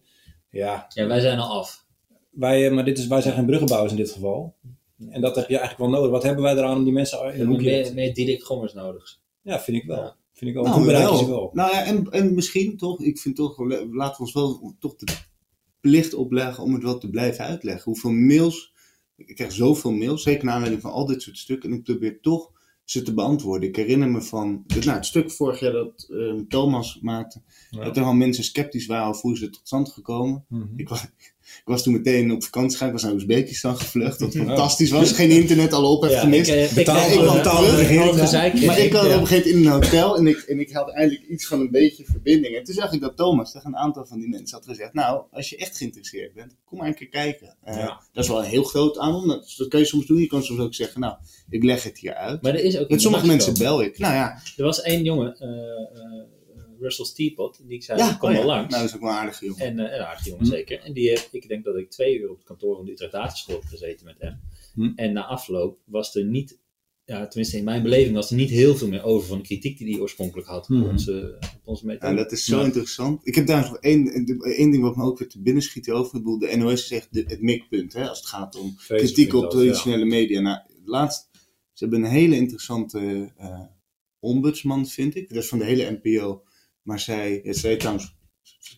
[SPEAKER 1] Ja,
[SPEAKER 2] ja, wij zijn al af.
[SPEAKER 1] wij, eh, maar dit is, wij zijn geen bruggenbouwers in dit geval. En dat heb je eigenlijk wel nodig. Wat hebben wij eraan om die mensen in
[SPEAKER 2] We
[SPEAKER 1] een
[SPEAKER 2] hebben
[SPEAKER 1] hoekje...
[SPEAKER 2] meer, meer Diederik Gommers nodig.
[SPEAKER 1] Ja, vind ik wel.
[SPEAKER 2] Ja.
[SPEAKER 1] Vind ik wel.
[SPEAKER 3] Nou, wel.
[SPEAKER 1] ze wel?
[SPEAKER 3] Nou ja, en, en misschien toch, ik vind toch, laten we ons wel toch de plicht opleggen om het wel te blijven uitleggen. Hoeveel mails, ik krijg zoveel mails, zeker naar aanleiding van al dit soort stukken, en ik probeer toch ze te beantwoorden. Ik herinner me van nou, het stuk vorig jaar dat eh, Thomas maakte,
[SPEAKER 1] Ja.
[SPEAKER 3] dat er al mensen sceptisch waren over hoe is het tot stand gekomen.
[SPEAKER 1] Mhm.
[SPEAKER 3] Ik ik was toen meteen op vakantie gegaan. Ik was naar Oezbekistan gevlucht. Wat
[SPEAKER 1] Ja. [LAUGHS]
[SPEAKER 3] fantastisch was. Geen internet, alle op heeft gemist.
[SPEAKER 2] ik, eh, ik,
[SPEAKER 1] Betaal-
[SPEAKER 2] ik,
[SPEAKER 3] ik
[SPEAKER 2] ik,
[SPEAKER 3] terug.
[SPEAKER 2] al gezeik
[SPEAKER 3] maar ik was
[SPEAKER 2] ja.
[SPEAKER 3] op een gegeven moment in een hotel en ik, en ik had eindelijk iets van een beetje verbinding. En toen zag ik dat Thomas tegen een aantal van die mensen had gezegd: Nou, als je echt geïnteresseerd bent, kom maar een keer kijken. Eh,
[SPEAKER 1] Ja.
[SPEAKER 3] Dat is wel een heel groot aanbod. Dat, dat kun je soms doen. Je kan soms ook zeggen: Nou, ik leg het hier uit.
[SPEAKER 2] Maar er is ook
[SPEAKER 3] Met sommige mensen bel ik. Nou ja,
[SPEAKER 2] Er was één jongen, eh, eh, Russell Steepot, die ik zei,
[SPEAKER 3] ja
[SPEAKER 2] kom
[SPEAKER 3] oh
[SPEAKER 2] wel
[SPEAKER 3] ja.
[SPEAKER 2] langs.
[SPEAKER 3] Nou, dat is ook wel een aardige jongen.
[SPEAKER 2] En eh, een aardige jongen,
[SPEAKER 1] Hm.
[SPEAKER 2] zeker. En die heeft, ik denk dat ik twee uur op het kantoor van de Utrecht heb gezeten met hem.
[SPEAKER 1] Hm.
[SPEAKER 2] En na afloop was er niet, ja, tenminste in mijn beleving, was er niet heel veel meer over van de kritiek die hij oorspronkelijk had op
[SPEAKER 1] Hm.
[SPEAKER 2] onze, op onze
[SPEAKER 3] Ja,
[SPEAKER 2] methode.
[SPEAKER 3] dat is zo
[SPEAKER 1] Ja.
[SPEAKER 3] interessant. Ik heb daar nog één, één ding wat me ook weer te binnen schiet over. Ik bedoel, de NOS is echt de, het mikpunt hè, als het gaat om kritiek op
[SPEAKER 1] ja.
[SPEAKER 3] traditionele media. Nou, laatst, ze hebben een hele interessante eh, ombudsman, vind ik. Dat is van de hele NPO. Maar zij, zij trouwens,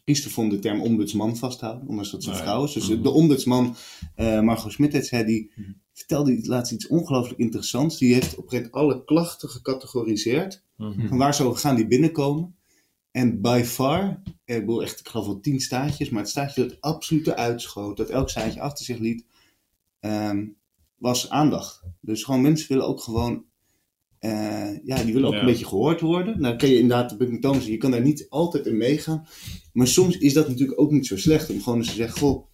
[SPEAKER 3] kiest ervoor de term ombudsman vasthouden, ondanks dat ze
[SPEAKER 1] ja.
[SPEAKER 3] vrouw is. Dus
[SPEAKER 1] Mhm.
[SPEAKER 3] de ombudsman, eh Margot Smit, heeft zij, die vertelde laatst iets ongelooflijk interessants. Die heeft op een gegeven moment alle klachten gecategoriseerd
[SPEAKER 1] Mhm.
[SPEAKER 3] van waar over gaan die binnenkomen. En by far, ik bedoel echt, ik geloof wel tien staatjes, maar het staatje dat absoluut eruit schoot, dat elk staatje achter zich liet, ehm, was aandacht. Dus gewoon mensen willen ook gewoon, eh, ja, die willen ook
[SPEAKER 1] Ja.
[SPEAKER 3] een beetje gehoord worden. Nou kan je inderdaad, de Bucking Thomas, je kan daar niet altijd in meegaan. Maar soms is dat natuurlijk ook niet zo slecht om gewoon eens te zeggen, goh,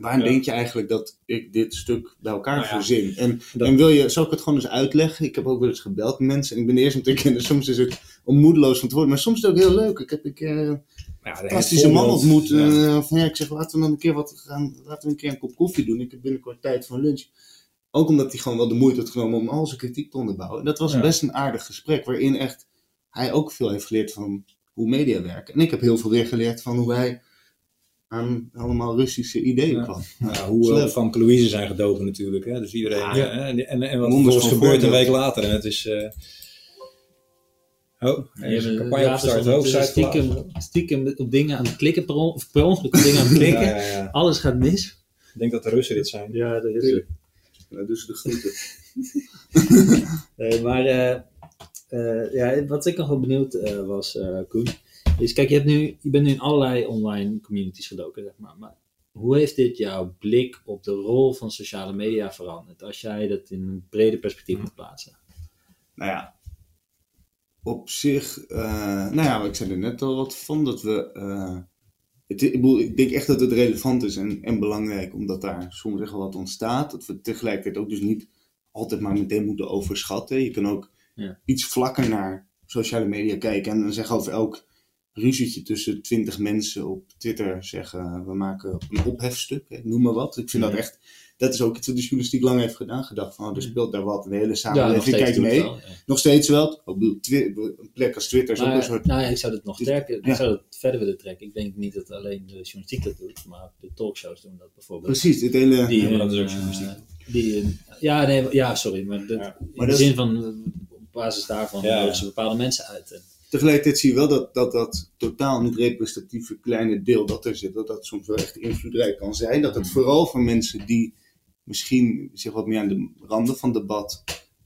[SPEAKER 3] waarom
[SPEAKER 1] Ja.
[SPEAKER 3] denk je eigenlijk dat ik dit stuk bij elkaar
[SPEAKER 1] Nou ja.
[SPEAKER 3] verzin? En,
[SPEAKER 1] Dat-
[SPEAKER 3] en wil je, zal ik het gewoon eens uitleggen? Ik heb ook wel eens gebeld met mensen en ik ben de eerste om te kennen, [LAUGHS] soms is het om moedeloos van te worden, maar soms is het ook heel leuk. Ik heb een keer een fantastische man ontmoet. Eh, van ja, ik zeg, laten we dan een keer wat gaan, laten we een keer een kop koffie doen. Ik heb binnenkort tijd voor lunch. Ook omdat hij gewoon wel de moeite had genomen om al zijn kritiek te onderbouwen. En dat was
[SPEAKER 1] Ja.
[SPEAKER 3] best een aardig gesprek, waarin echt hij ook veel heeft geleerd van hoe media werken. En ik heb heel veel weer geleerd van hoe hij aan allemaal Russische ideeën
[SPEAKER 1] Ja.
[SPEAKER 3] kwam.
[SPEAKER 1] Ja, hoe
[SPEAKER 3] Slecht.
[SPEAKER 1] uh, Van Louise zijn gedopen natuurlijk. Hè? Dus iedereen.
[SPEAKER 3] Ja.
[SPEAKER 1] eh, en, en, en wat
[SPEAKER 3] van
[SPEAKER 1] gebeurt een week later. En het is. eh Oh, er is een campagne
[SPEAKER 2] Ja,
[SPEAKER 1] opgestart.
[SPEAKER 2] dus stiekem, stiekem op dingen aan het klikken, per, on, of per ongeluk op dingen aan het klikken.
[SPEAKER 1] Ja, ja, ja.
[SPEAKER 2] Alles gaat mis.
[SPEAKER 1] Ik denk dat de Russen dit zijn.
[SPEAKER 2] Ja, dat is
[SPEAKER 3] Tuurlijk. Nou, dus de groeten. [LAUGHS] [LAUGHS]
[SPEAKER 2] Nee, maar eh, eh, ja, wat ik nog wel benieuwd eh, was, Koen, is kijk, je, hebt nu, je bent nu in allerlei online communities gedoken, zeg maar. Maar hoe heeft dit jouw blik op de rol van sociale media veranderd? Als jij dat in een breder perspectief moet plaatsen.
[SPEAKER 3] Nou ja, op zich, nou ja, ik zei er net al wat van, dat we, het, ik, bedoel, ik denk echt dat het relevant is en, en belangrijk, omdat daar soms echt wel wat ontstaat. Dat we tegelijkertijd ook dus niet altijd maar meteen moeten overschatten. Je kan ook
[SPEAKER 2] Ja.
[SPEAKER 3] iets vlakker naar sociale media kijken en dan zeggen over elk ruzietje tussen twintig mensen op Twitter zeggen, we maken een ophefstuk, noem maar wat. Ik vind
[SPEAKER 2] Ja.
[SPEAKER 3] dat echt, dat is ook iets wat de journalistiek lang heeft gedaan, gedacht van, oh, er speelt daar wat, een hele
[SPEAKER 2] nog
[SPEAKER 3] samenleving kijkt
[SPEAKER 2] ik
[SPEAKER 3] mee.
[SPEAKER 2] wel, ja.
[SPEAKER 3] Nog steeds wel. Ik een plek als Twitter is ook een
[SPEAKER 2] Maar,
[SPEAKER 3] soort...
[SPEAKER 2] nou ja, ik zou het nog sterker, ik
[SPEAKER 3] Ja.
[SPEAKER 2] zou het verder willen trekken. Ik denk niet dat alleen de journalistiek dat doet, maar de talkshows doen dat bijvoorbeeld.
[SPEAKER 3] Precies, dit hele...
[SPEAKER 2] Die
[SPEAKER 1] Ja, dat is ook
[SPEAKER 2] eh,
[SPEAKER 1] journalistiek.
[SPEAKER 2] die hun- ja, nee, ja, sorry, maar, dat,
[SPEAKER 1] Ja.
[SPEAKER 2] in de
[SPEAKER 3] dat-
[SPEAKER 2] zin van, eh, op basis daarvan
[SPEAKER 1] Ja.
[SPEAKER 2] nodigen ze bepaalde mensen uit. En-
[SPEAKER 3] Tegelijkertijd zie je wel dat, dat dat totaal niet representatieve kleine deel dat er zit, dat dat soms wel echt invloedrijk kan zijn. Dat het vooral voor mensen die misschien zich wat meer aan de randen van debat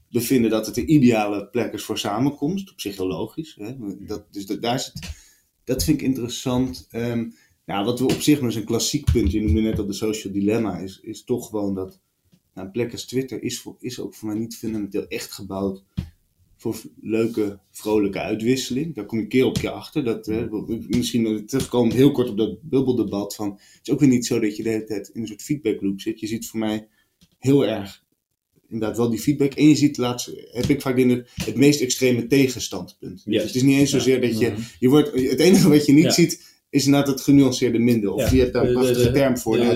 [SPEAKER 3] bevinden, dat het de ideale plek is voor samenkomst. Op zich heel logisch. Hè? Dat, dus dat, daar zit, dat vind ik interessant. Ehm, ja, wat we op zich eens een klassiek punt, je noemde net al de social dilemma, is, is toch gewoon dat nou, een plek als Twitter is, is ook voor mij niet fundamenteel echt gebouwd voor leuke, vrolijke uitwisseling. Daar kom ik keer op keer achter. Dat, eh, misschien terugkomen heel kort op dat bubbeldebat. Van, het is ook weer niet zo dat je de hele tijd in een soort feedbackloop zit. Je ziet voor mij heel erg inderdaad wel die feedback. En je ziet laatst, heb ik vaak in het, het meest extreme tegenstandpunt. Dus het is niet eens
[SPEAKER 2] Ja.
[SPEAKER 3] zozeer dat je,
[SPEAKER 2] Mhm.
[SPEAKER 3] je wordt, het enige wat je niet
[SPEAKER 2] Ja.
[SPEAKER 3] ziet, is inderdaad het genuanceerde minder. Of
[SPEAKER 1] Ja.
[SPEAKER 3] je hebt daar een prachtige
[SPEAKER 2] de-
[SPEAKER 3] term voor.
[SPEAKER 2] de-
[SPEAKER 3] De,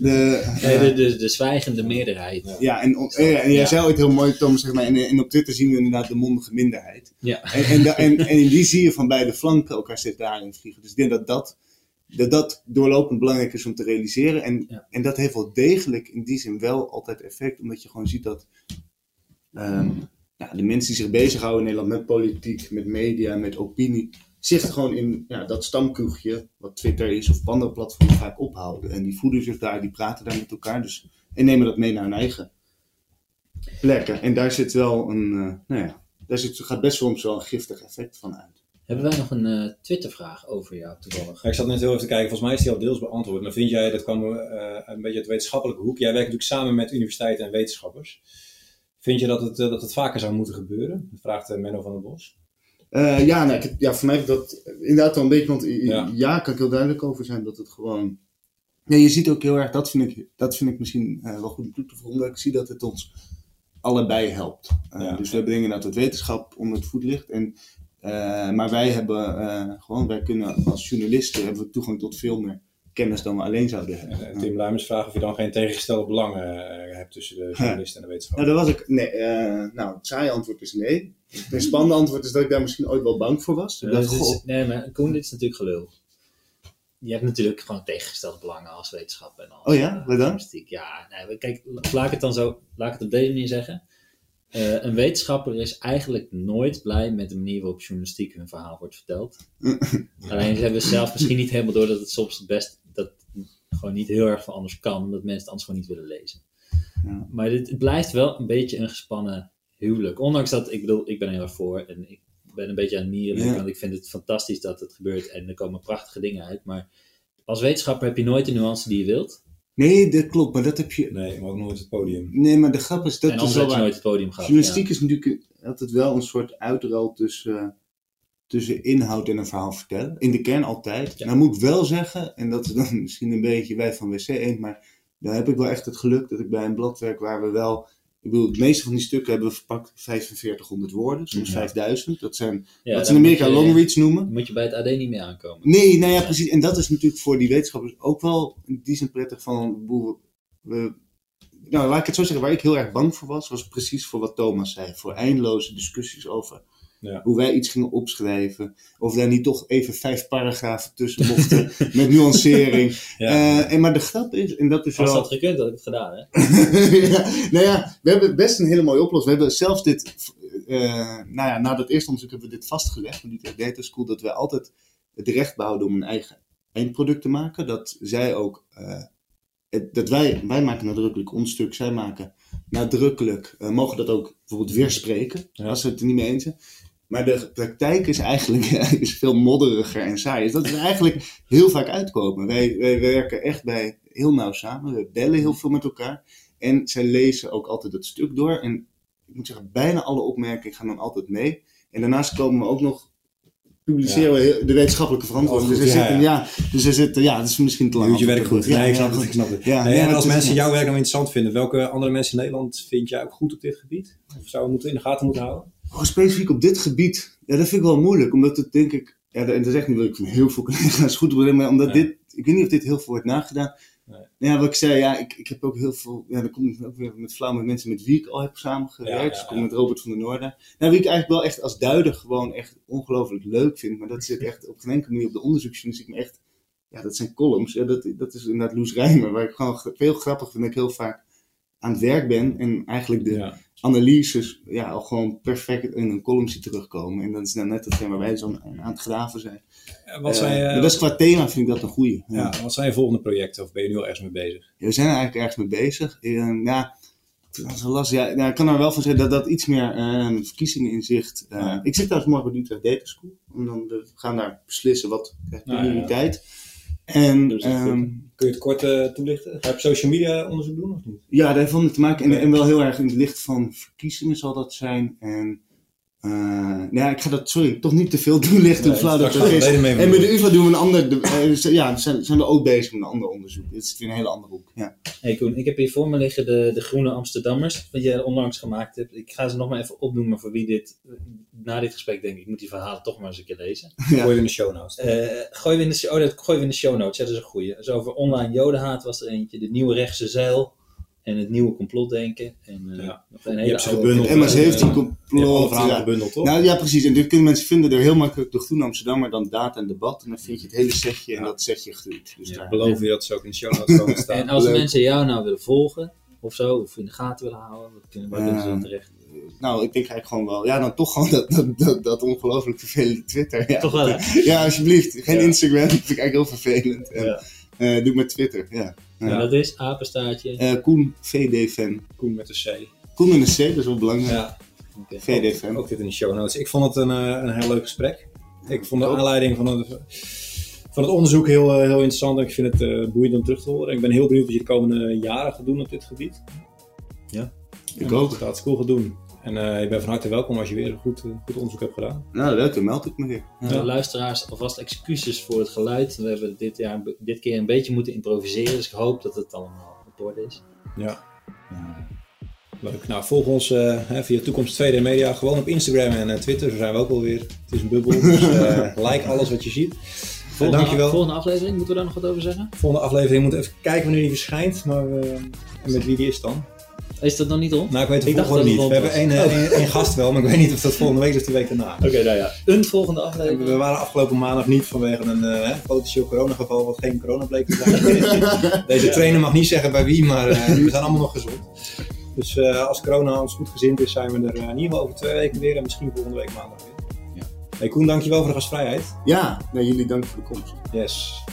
[SPEAKER 3] de,
[SPEAKER 2] Nee, de, de, de zwijgende meerderheid.
[SPEAKER 1] Ja.
[SPEAKER 3] ja, en, en, en jij
[SPEAKER 2] Ja.
[SPEAKER 3] zei ooit heel mooi, Thomas, zeg maar, en, en op Twitter zien we inderdaad de mondige minderheid.
[SPEAKER 2] Ja.
[SPEAKER 3] En, en, en, en in die zie je van beide flanken elkaar steeds daarin vliegen. Dus ik denk dat dat, dat, dat doorlopend belangrijk is om te realiseren. En,
[SPEAKER 2] Ja.
[SPEAKER 3] en dat heeft wel degelijk in die zin wel altijd effect, omdat je gewoon ziet dat ehm, ja, de mensen die zich bezighouden in Nederland met politiek, met media, met opinie, zich gewoon in ja, dat stamkroegje, wat Twitter is of andere platforms vaak ophouden. En die voeden zich daar, die praten daar met elkaar. Dus, en nemen dat mee naar hun eigen plekken. En daar zit wel een, eh, nou ja, daar zit, gaat best soms wel een giftig effect van uit.
[SPEAKER 2] Hebben wij nog een eh Twitter-vraag over jou toevallig?
[SPEAKER 1] Ja, Ik zat net heel even te kijken, volgens mij is die al deels beantwoord. Maar vind jij, dat kwam eh, een beetje uit de wetenschappelijke hoek. Jij werkt natuurlijk samen met universiteiten en wetenschappers. Vind je dat het, dat het vaker zou moeten gebeuren? Dat vraagt Menno van der Bos.
[SPEAKER 3] Eh, ja, nou, ik, ja, voor mij is dat inderdaad wel een beetje, want
[SPEAKER 1] Ja.
[SPEAKER 3] ja. kan ik heel duidelijk over zijn dat het gewoon. Ja, je ziet ook heel erg, dat vind ik, dat vind ik misschien eh, wel goed om toe te voegen, omdat ik zie dat het ons allebei helpt. Eh,
[SPEAKER 1] Ja.
[SPEAKER 3] Dus we hebben dingen dat het wetenschap onder het voet ligt. En, maar wij hebben gewoon, wij kunnen als journalisten hebben we toegang tot veel meer kennis dan we alleen zouden hebben.
[SPEAKER 1] Eh, Tim Luimers vraagt of je dan geen tegengestelde belangen eh, hebt tussen de journalist en de wetenschap.
[SPEAKER 3] Nou, daar was ik. Nee, eh, nou, het saaie antwoord is nee. Het spannende antwoord is dat ik daar misschien ooit wel bang voor was. Dacht,
[SPEAKER 2] dit is- nee, maar Koen, dit is natuurlijk gelul. Je hebt natuurlijk gewoon tegengestelde belangen als wetenschap en als
[SPEAKER 3] Oh ja? Wat dan?
[SPEAKER 2] journalistiek. Ja, nee, kijk, laat ik het dan zo, laat ik het op deze manier zeggen. Eh, een wetenschapper is eigenlijk nooit blij met de manier waarop journalistiek hun verhaal wordt verteld. [LAUGHS] Alleen ze hebben zelf misschien niet helemaal door dat het soms best dat gewoon niet heel erg van anders kan, omdat mensen het anders gewoon niet willen lezen.
[SPEAKER 3] Ja.
[SPEAKER 2] Maar dit, het blijft wel een beetje een gespannen huwelijk. Ondanks dat, ik bedoel, ik ben er heel erg voor en ik ben een beetje aan het mieren,
[SPEAKER 3] Ja.
[SPEAKER 2] want ik vind het fantastisch dat het gebeurt en er komen prachtige dingen uit. Maar als wetenschapper heb je nooit de nuance die je wilt.
[SPEAKER 3] Nee, dat klopt, maar dat heb je...
[SPEAKER 1] Nee, maar ook nooit het podium.
[SPEAKER 3] Nee, maar de grap is, dat
[SPEAKER 2] en
[SPEAKER 3] is
[SPEAKER 2] anders
[SPEAKER 3] wel
[SPEAKER 2] had je nooit het podium gehad.
[SPEAKER 3] Journalistiek is natuurlijk altijd wel een soort uitruil tussen, eh, tussen inhoud en een verhaal vertellen. In de kern altijd.
[SPEAKER 2] Ja.
[SPEAKER 3] Nou moet ik wel zeggen, en dat is dan [LAUGHS] misschien een beetje wij van WC 1, maar daar heb ik wel echt het geluk dat ik bij een blad werk waar we wel... Ik bedoel, de meeste van die stukken hebben we verpakt 4500 woorden, soms
[SPEAKER 1] Ja.
[SPEAKER 3] 5000. Dat zijn
[SPEAKER 2] Ja,
[SPEAKER 3] wat ze in
[SPEAKER 2] dan
[SPEAKER 3] Amerika
[SPEAKER 2] moet je-
[SPEAKER 3] long reads noemen.
[SPEAKER 2] Dan moet je bij het AD niet meer aankomen.
[SPEAKER 3] Nee, nou ja, precies. En dat is natuurlijk voor die wetenschappers ook wel in die zin prettig van... We, nou, laat ik het zo zeggen. Waar ik heel erg bang voor was, was precies voor wat Thomas zei. Voor eindeloze discussies over
[SPEAKER 1] Ja.
[SPEAKER 3] hoe wij iets gingen opschrijven. Of daar niet toch even vijf paragrafen tussen mochten [LAUGHS] met nuancering.
[SPEAKER 1] Ja.
[SPEAKER 3] Eh, en, maar de grap is, en dat is
[SPEAKER 2] Als
[SPEAKER 3] wel...
[SPEAKER 2] dat gekund, had ik het gedaan, hè? [LAUGHS]
[SPEAKER 3] ja, nou ja, we hebben best een hele mooie oplossing. We hebben zelfs dit, eh, nou ja, na dat eerste onderzoek hebben we dit vastgelegd met die Data School, dat wij altijd het recht behouden om een eigen eindproduct te maken. Dat zij ook, eh, het- dat wij, wij maken nadrukkelijk ons stuk, zij maken nadrukkelijk, eh, mogen dat ook bijvoorbeeld weerspreken,
[SPEAKER 1] Ja.
[SPEAKER 3] als we het er niet mee eens zijn. Maar de praktijk is eigenlijk [LAUGHS] is veel modderiger en saai. Dus dat is eigenlijk heel vaak uitkomen. Wij, wij werken echt bij heel nauw samen. We bellen heel veel met elkaar. En zij lezen ook altijd het stuk door. En ik moet zeggen, bijna alle opmerkingen gaan dan altijd mee. En daarnaast komen we ook nog. Publiceren we de wetenschappelijke verantwoording.
[SPEAKER 1] Oh,
[SPEAKER 3] dus er
[SPEAKER 1] ja,
[SPEAKER 3] zitten,
[SPEAKER 1] ja.
[SPEAKER 3] dus er zitten, ja, dat is misschien te lang.
[SPEAKER 1] Je werk goed.
[SPEAKER 3] Ja,
[SPEAKER 1] nee, ik snap het. Ik snap het. Nee, en als
[SPEAKER 3] is-
[SPEAKER 1] mensen jouw werk nou interessant vinden, welke andere mensen in Nederland vind jij ook goed op dit gebied? Of zouden we moeten in de gaten moeten houden?
[SPEAKER 3] Oh, specifiek op dit gebied, ja, dat vind ik wel moeilijk. Omdat het denk ik, ja, en dat is echt niet wat ik van heel veel collega's [LAUGHS] goed op maar omdat
[SPEAKER 1] Ja.
[SPEAKER 3] dit, ik weet niet of dit heel veel wordt nagedaan.
[SPEAKER 1] Nee.
[SPEAKER 3] Nou Ja, wat ik zei, ja, ik, ik heb ook heel veel, ja, dan kom ik ook weer met flauw met mensen met wie ik al heb samengewerkt.
[SPEAKER 1] Ja, ja,
[SPEAKER 3] Dus ik kom met Robert van der Noorden. Nou, wie ik eigenlijk wel echt als duider gewoon echt ongelooflijk leuk vind. Maar dat zit [LAUGHS] echt op geen enkele manier op de onderzoeksjournalistiek. Maar echt, ja, dat zijn columns. Ja, dat, dat is inderdaad Loes Rijmer, waar ik gewoon veel grappig vind. Dat ik heel vaak aan het werk ben en eigenlijk de. Analyses ja, al gewoon perfect in een column ziet terugkomen. En dat is dan net hetgeen waar wij zo aan het graven zijn.
[SPEAKER 1] Wat zijn,
[SPEAKER 3] Eh, maar dat is qua thema vind ik dat een goeie. Ja.
[SPEAKER 1] ja, wat zijn je volgende projecten? Of ben je nu al ergens mee bezig?
[SPEAKER 3] Ja, we zijn er eigenlijk ergens mee bezig. Eh, ja, dat is wel lastig. Ja, nou, ik kan er wel van zeggen dat dat iets meer eh, verkiezingen in zicht. eh. Ik zit trouwens morgen bij de Utrecht Data School. En dan we gaan daar beslissen wat krijgt
[SPEAKER 1] Nou,
[SPEAKER 3] prioriteit. En
[SPEAKER 1] Dus
[SPEAKER 3] ehm,
[SPEAKER 1] Kun je het kort eh, toelichten? Ga je op social media onderzoek doen of niet?
[SPEAKER 3] Ja, daar heeft wel te maken. En, en wel heel erg in het licht van verkiezingen zal dat zijn. En eh, nou ja, ik ga dat, sorry, toch niet te veel toelichten hoe flauw dat is. En met de. UvA doen we een ander, de, eh, ja, zijn, zijn we ook bezig met een ander onderzoek. Dit is weer een hele andere hoek. Ja.
[SPEAKER 2] Hey Koen, ik heb hier voor me liggen de, de Groene Amsterdammers, wat je onlangs gemaakt hebt. Ik ga ze nog maar even opnoemen voor wie dit, na dit gesprek denk ik, ik moet die verhalen toch maar eens een keer lezen. [LAUGHS]
[SPEAKER 3] Ja.
[SPEAKER 1] Gooi je in de show notes.
[SPEAKER 2] Eh gooi we in de, show- oh, dat gooien we in de show notes, ja, dat is een goeie. Dus over online jodenhaat was er eentje, de nieuwe rechtse zeil en het nieuwe complotdenken. En eh,
[SPEAKER 1] Ja.
[SPEAKER 2] een
[SPEAKER 1] Je
[SPEAKER 2] hele
[SPEAKER 1] hebt ze
[SPEAKER 2] oude-
[SPEAKER 1] gebundeld.
[SPEAKER 3] En MS
[SPEAKER 1] eh,
[SPEAKER 3] heeft een
[SPEAKER 1] Je hebt
[SPEAKER 3] complot.
[SPEAKER 1] verhalen
[SPEAKER 3] Ja.
[SPEAKER 1] gebundeld, toch?
[SPEAKER 3] Nou ja, precies. En dit kunnen mensen vinden door heel makkelijk de Groene Amsterdammer, dan data en debat. En dan vind je het hele setje en
[SPEAKER 1] Ja.
[SPEAKER 3] dat setje groeit. Dus
[SPEAKER 2] Ja.
[SPEAKER 3] daar.
[SPEAKER 1] Beloof je dat ze ook in de show notes komen [LAUGHS] staan?
[SPEAKER 2] En als
[SPEAKER 3] Leuk.
[SPEAKER 2] mensen jou nou willen volgen, of zo, of in de gaten willen houden, wat kunnen, waar kunnen ze dan terecht?
[SPEAKER 3] Nou, ik denk eigenlijk gewoon wel. Ja, dan toch gewoon dat, dat, dat, dat ongelooflijk vervelende Twitter. Ja.
[SPEAKER 2] Toch wel, hè?
[SPEAKER 3] Ja, alsjeblieft. Geen
[SPEAKER 1] Ja.
[SPEAKER 3] Instagram, [LAUGHS] dat vind ik eigenlijk heel vervelend. En,
[SPEAKER 2] Ja.
[SPEAKER 3] eh, doe maar Twitter, ja. Ja.
[SPEAKER 2] dat is apenstaartje.
[SPEAKER 3] Eh, Koen, VD-fan.
[SPEAKER 1] Koen met de C.
[SPEAKER 3] Koen met een C, dat is wel belangrijk.
[SPEAKER 1] Ja.
[SPEAKER 3] VD-fan.
[SPEAKER 1] ook dit in de show notes. Ik vond het een, eh, een heel leuk gesprek. Ik vond de aanleiding van het, van het onderzoek heel, heel interessant. En ik vind het eh, boeiend om terug te horen. Ik ben heel benieuwd wat je de komende jaren gaat doen op dit gebied.
[SPEAKER 3] Ik
[SPEAKER 1] En
[SPEAKER 3] ook.
[SPEAKER 1] wat gaat school gaat doen. En eh, je bent van harte welkom als je weer een goed, eh, goed onderzoek hebt gedaan.
[SPEAKER 3] Nou, leuk, dan meld ik me weer.
[SPEAKER 2] Ja. Nou, luisteraars, alvast excuses voor het geluid. We hebben dit, jaar, dit keer een beetje moeten improviseren, dus ik hoop dat het allemaal op orde is.
[SPEAKER 1] Ja. Leuk. Nou, volg ons eh, hè, via Toekomst 2D Media gewoon op Instagram en eh, Twitter. Zo zijn we ook alweer. Het is een bubbel, dus eh, [LAUGHS] like alles wat je ziet.
[SPEAKER 2] Volgende,
[SPEAKER 1] dankjewel.
[SPEAKER 2] volgende aflevering, moeten we daar nog wat over zeggen?
[SPEAKER 1] Volgende aflevering moet even kijken wanneer die verschijnt. Maar eh, en met wie die is dan?
[SPEAKER 2] Is dat nog niet rond?
[SPEAKER 1] Nou, ik weet het
[SPEAKER 2] dat
[SPEAKER 1] niet. We hebben één, eh, één, één gast wel, maar ik weet niet of dat volgende week is of de week daarna.
[SPEAKER 2] Oké, nou ja. Een volgende aflevering.
[SPEAKER 1] we waren afgelopen maandag niet vanwege een eh, hè, potentieel coronageval wat geen corona bleek te zijn. [LAUGHS] Deze trainer mag niet zeggen bij wie, maar eh, we zijn allemaal nog gezond. Dus eh, als corona ons goed gezind is, zijn we er in ieder geval over twee weken weer en misschien volgende week maandag weer.
[SPEAKER 2] Ja.
[SPEAKER 1] Hey Koen, dankjewel voor de gastvrijheid.
[SPEAKER 3] Ja, nou, jullie dank voor de komst.
[SPEAKER 1] Yes.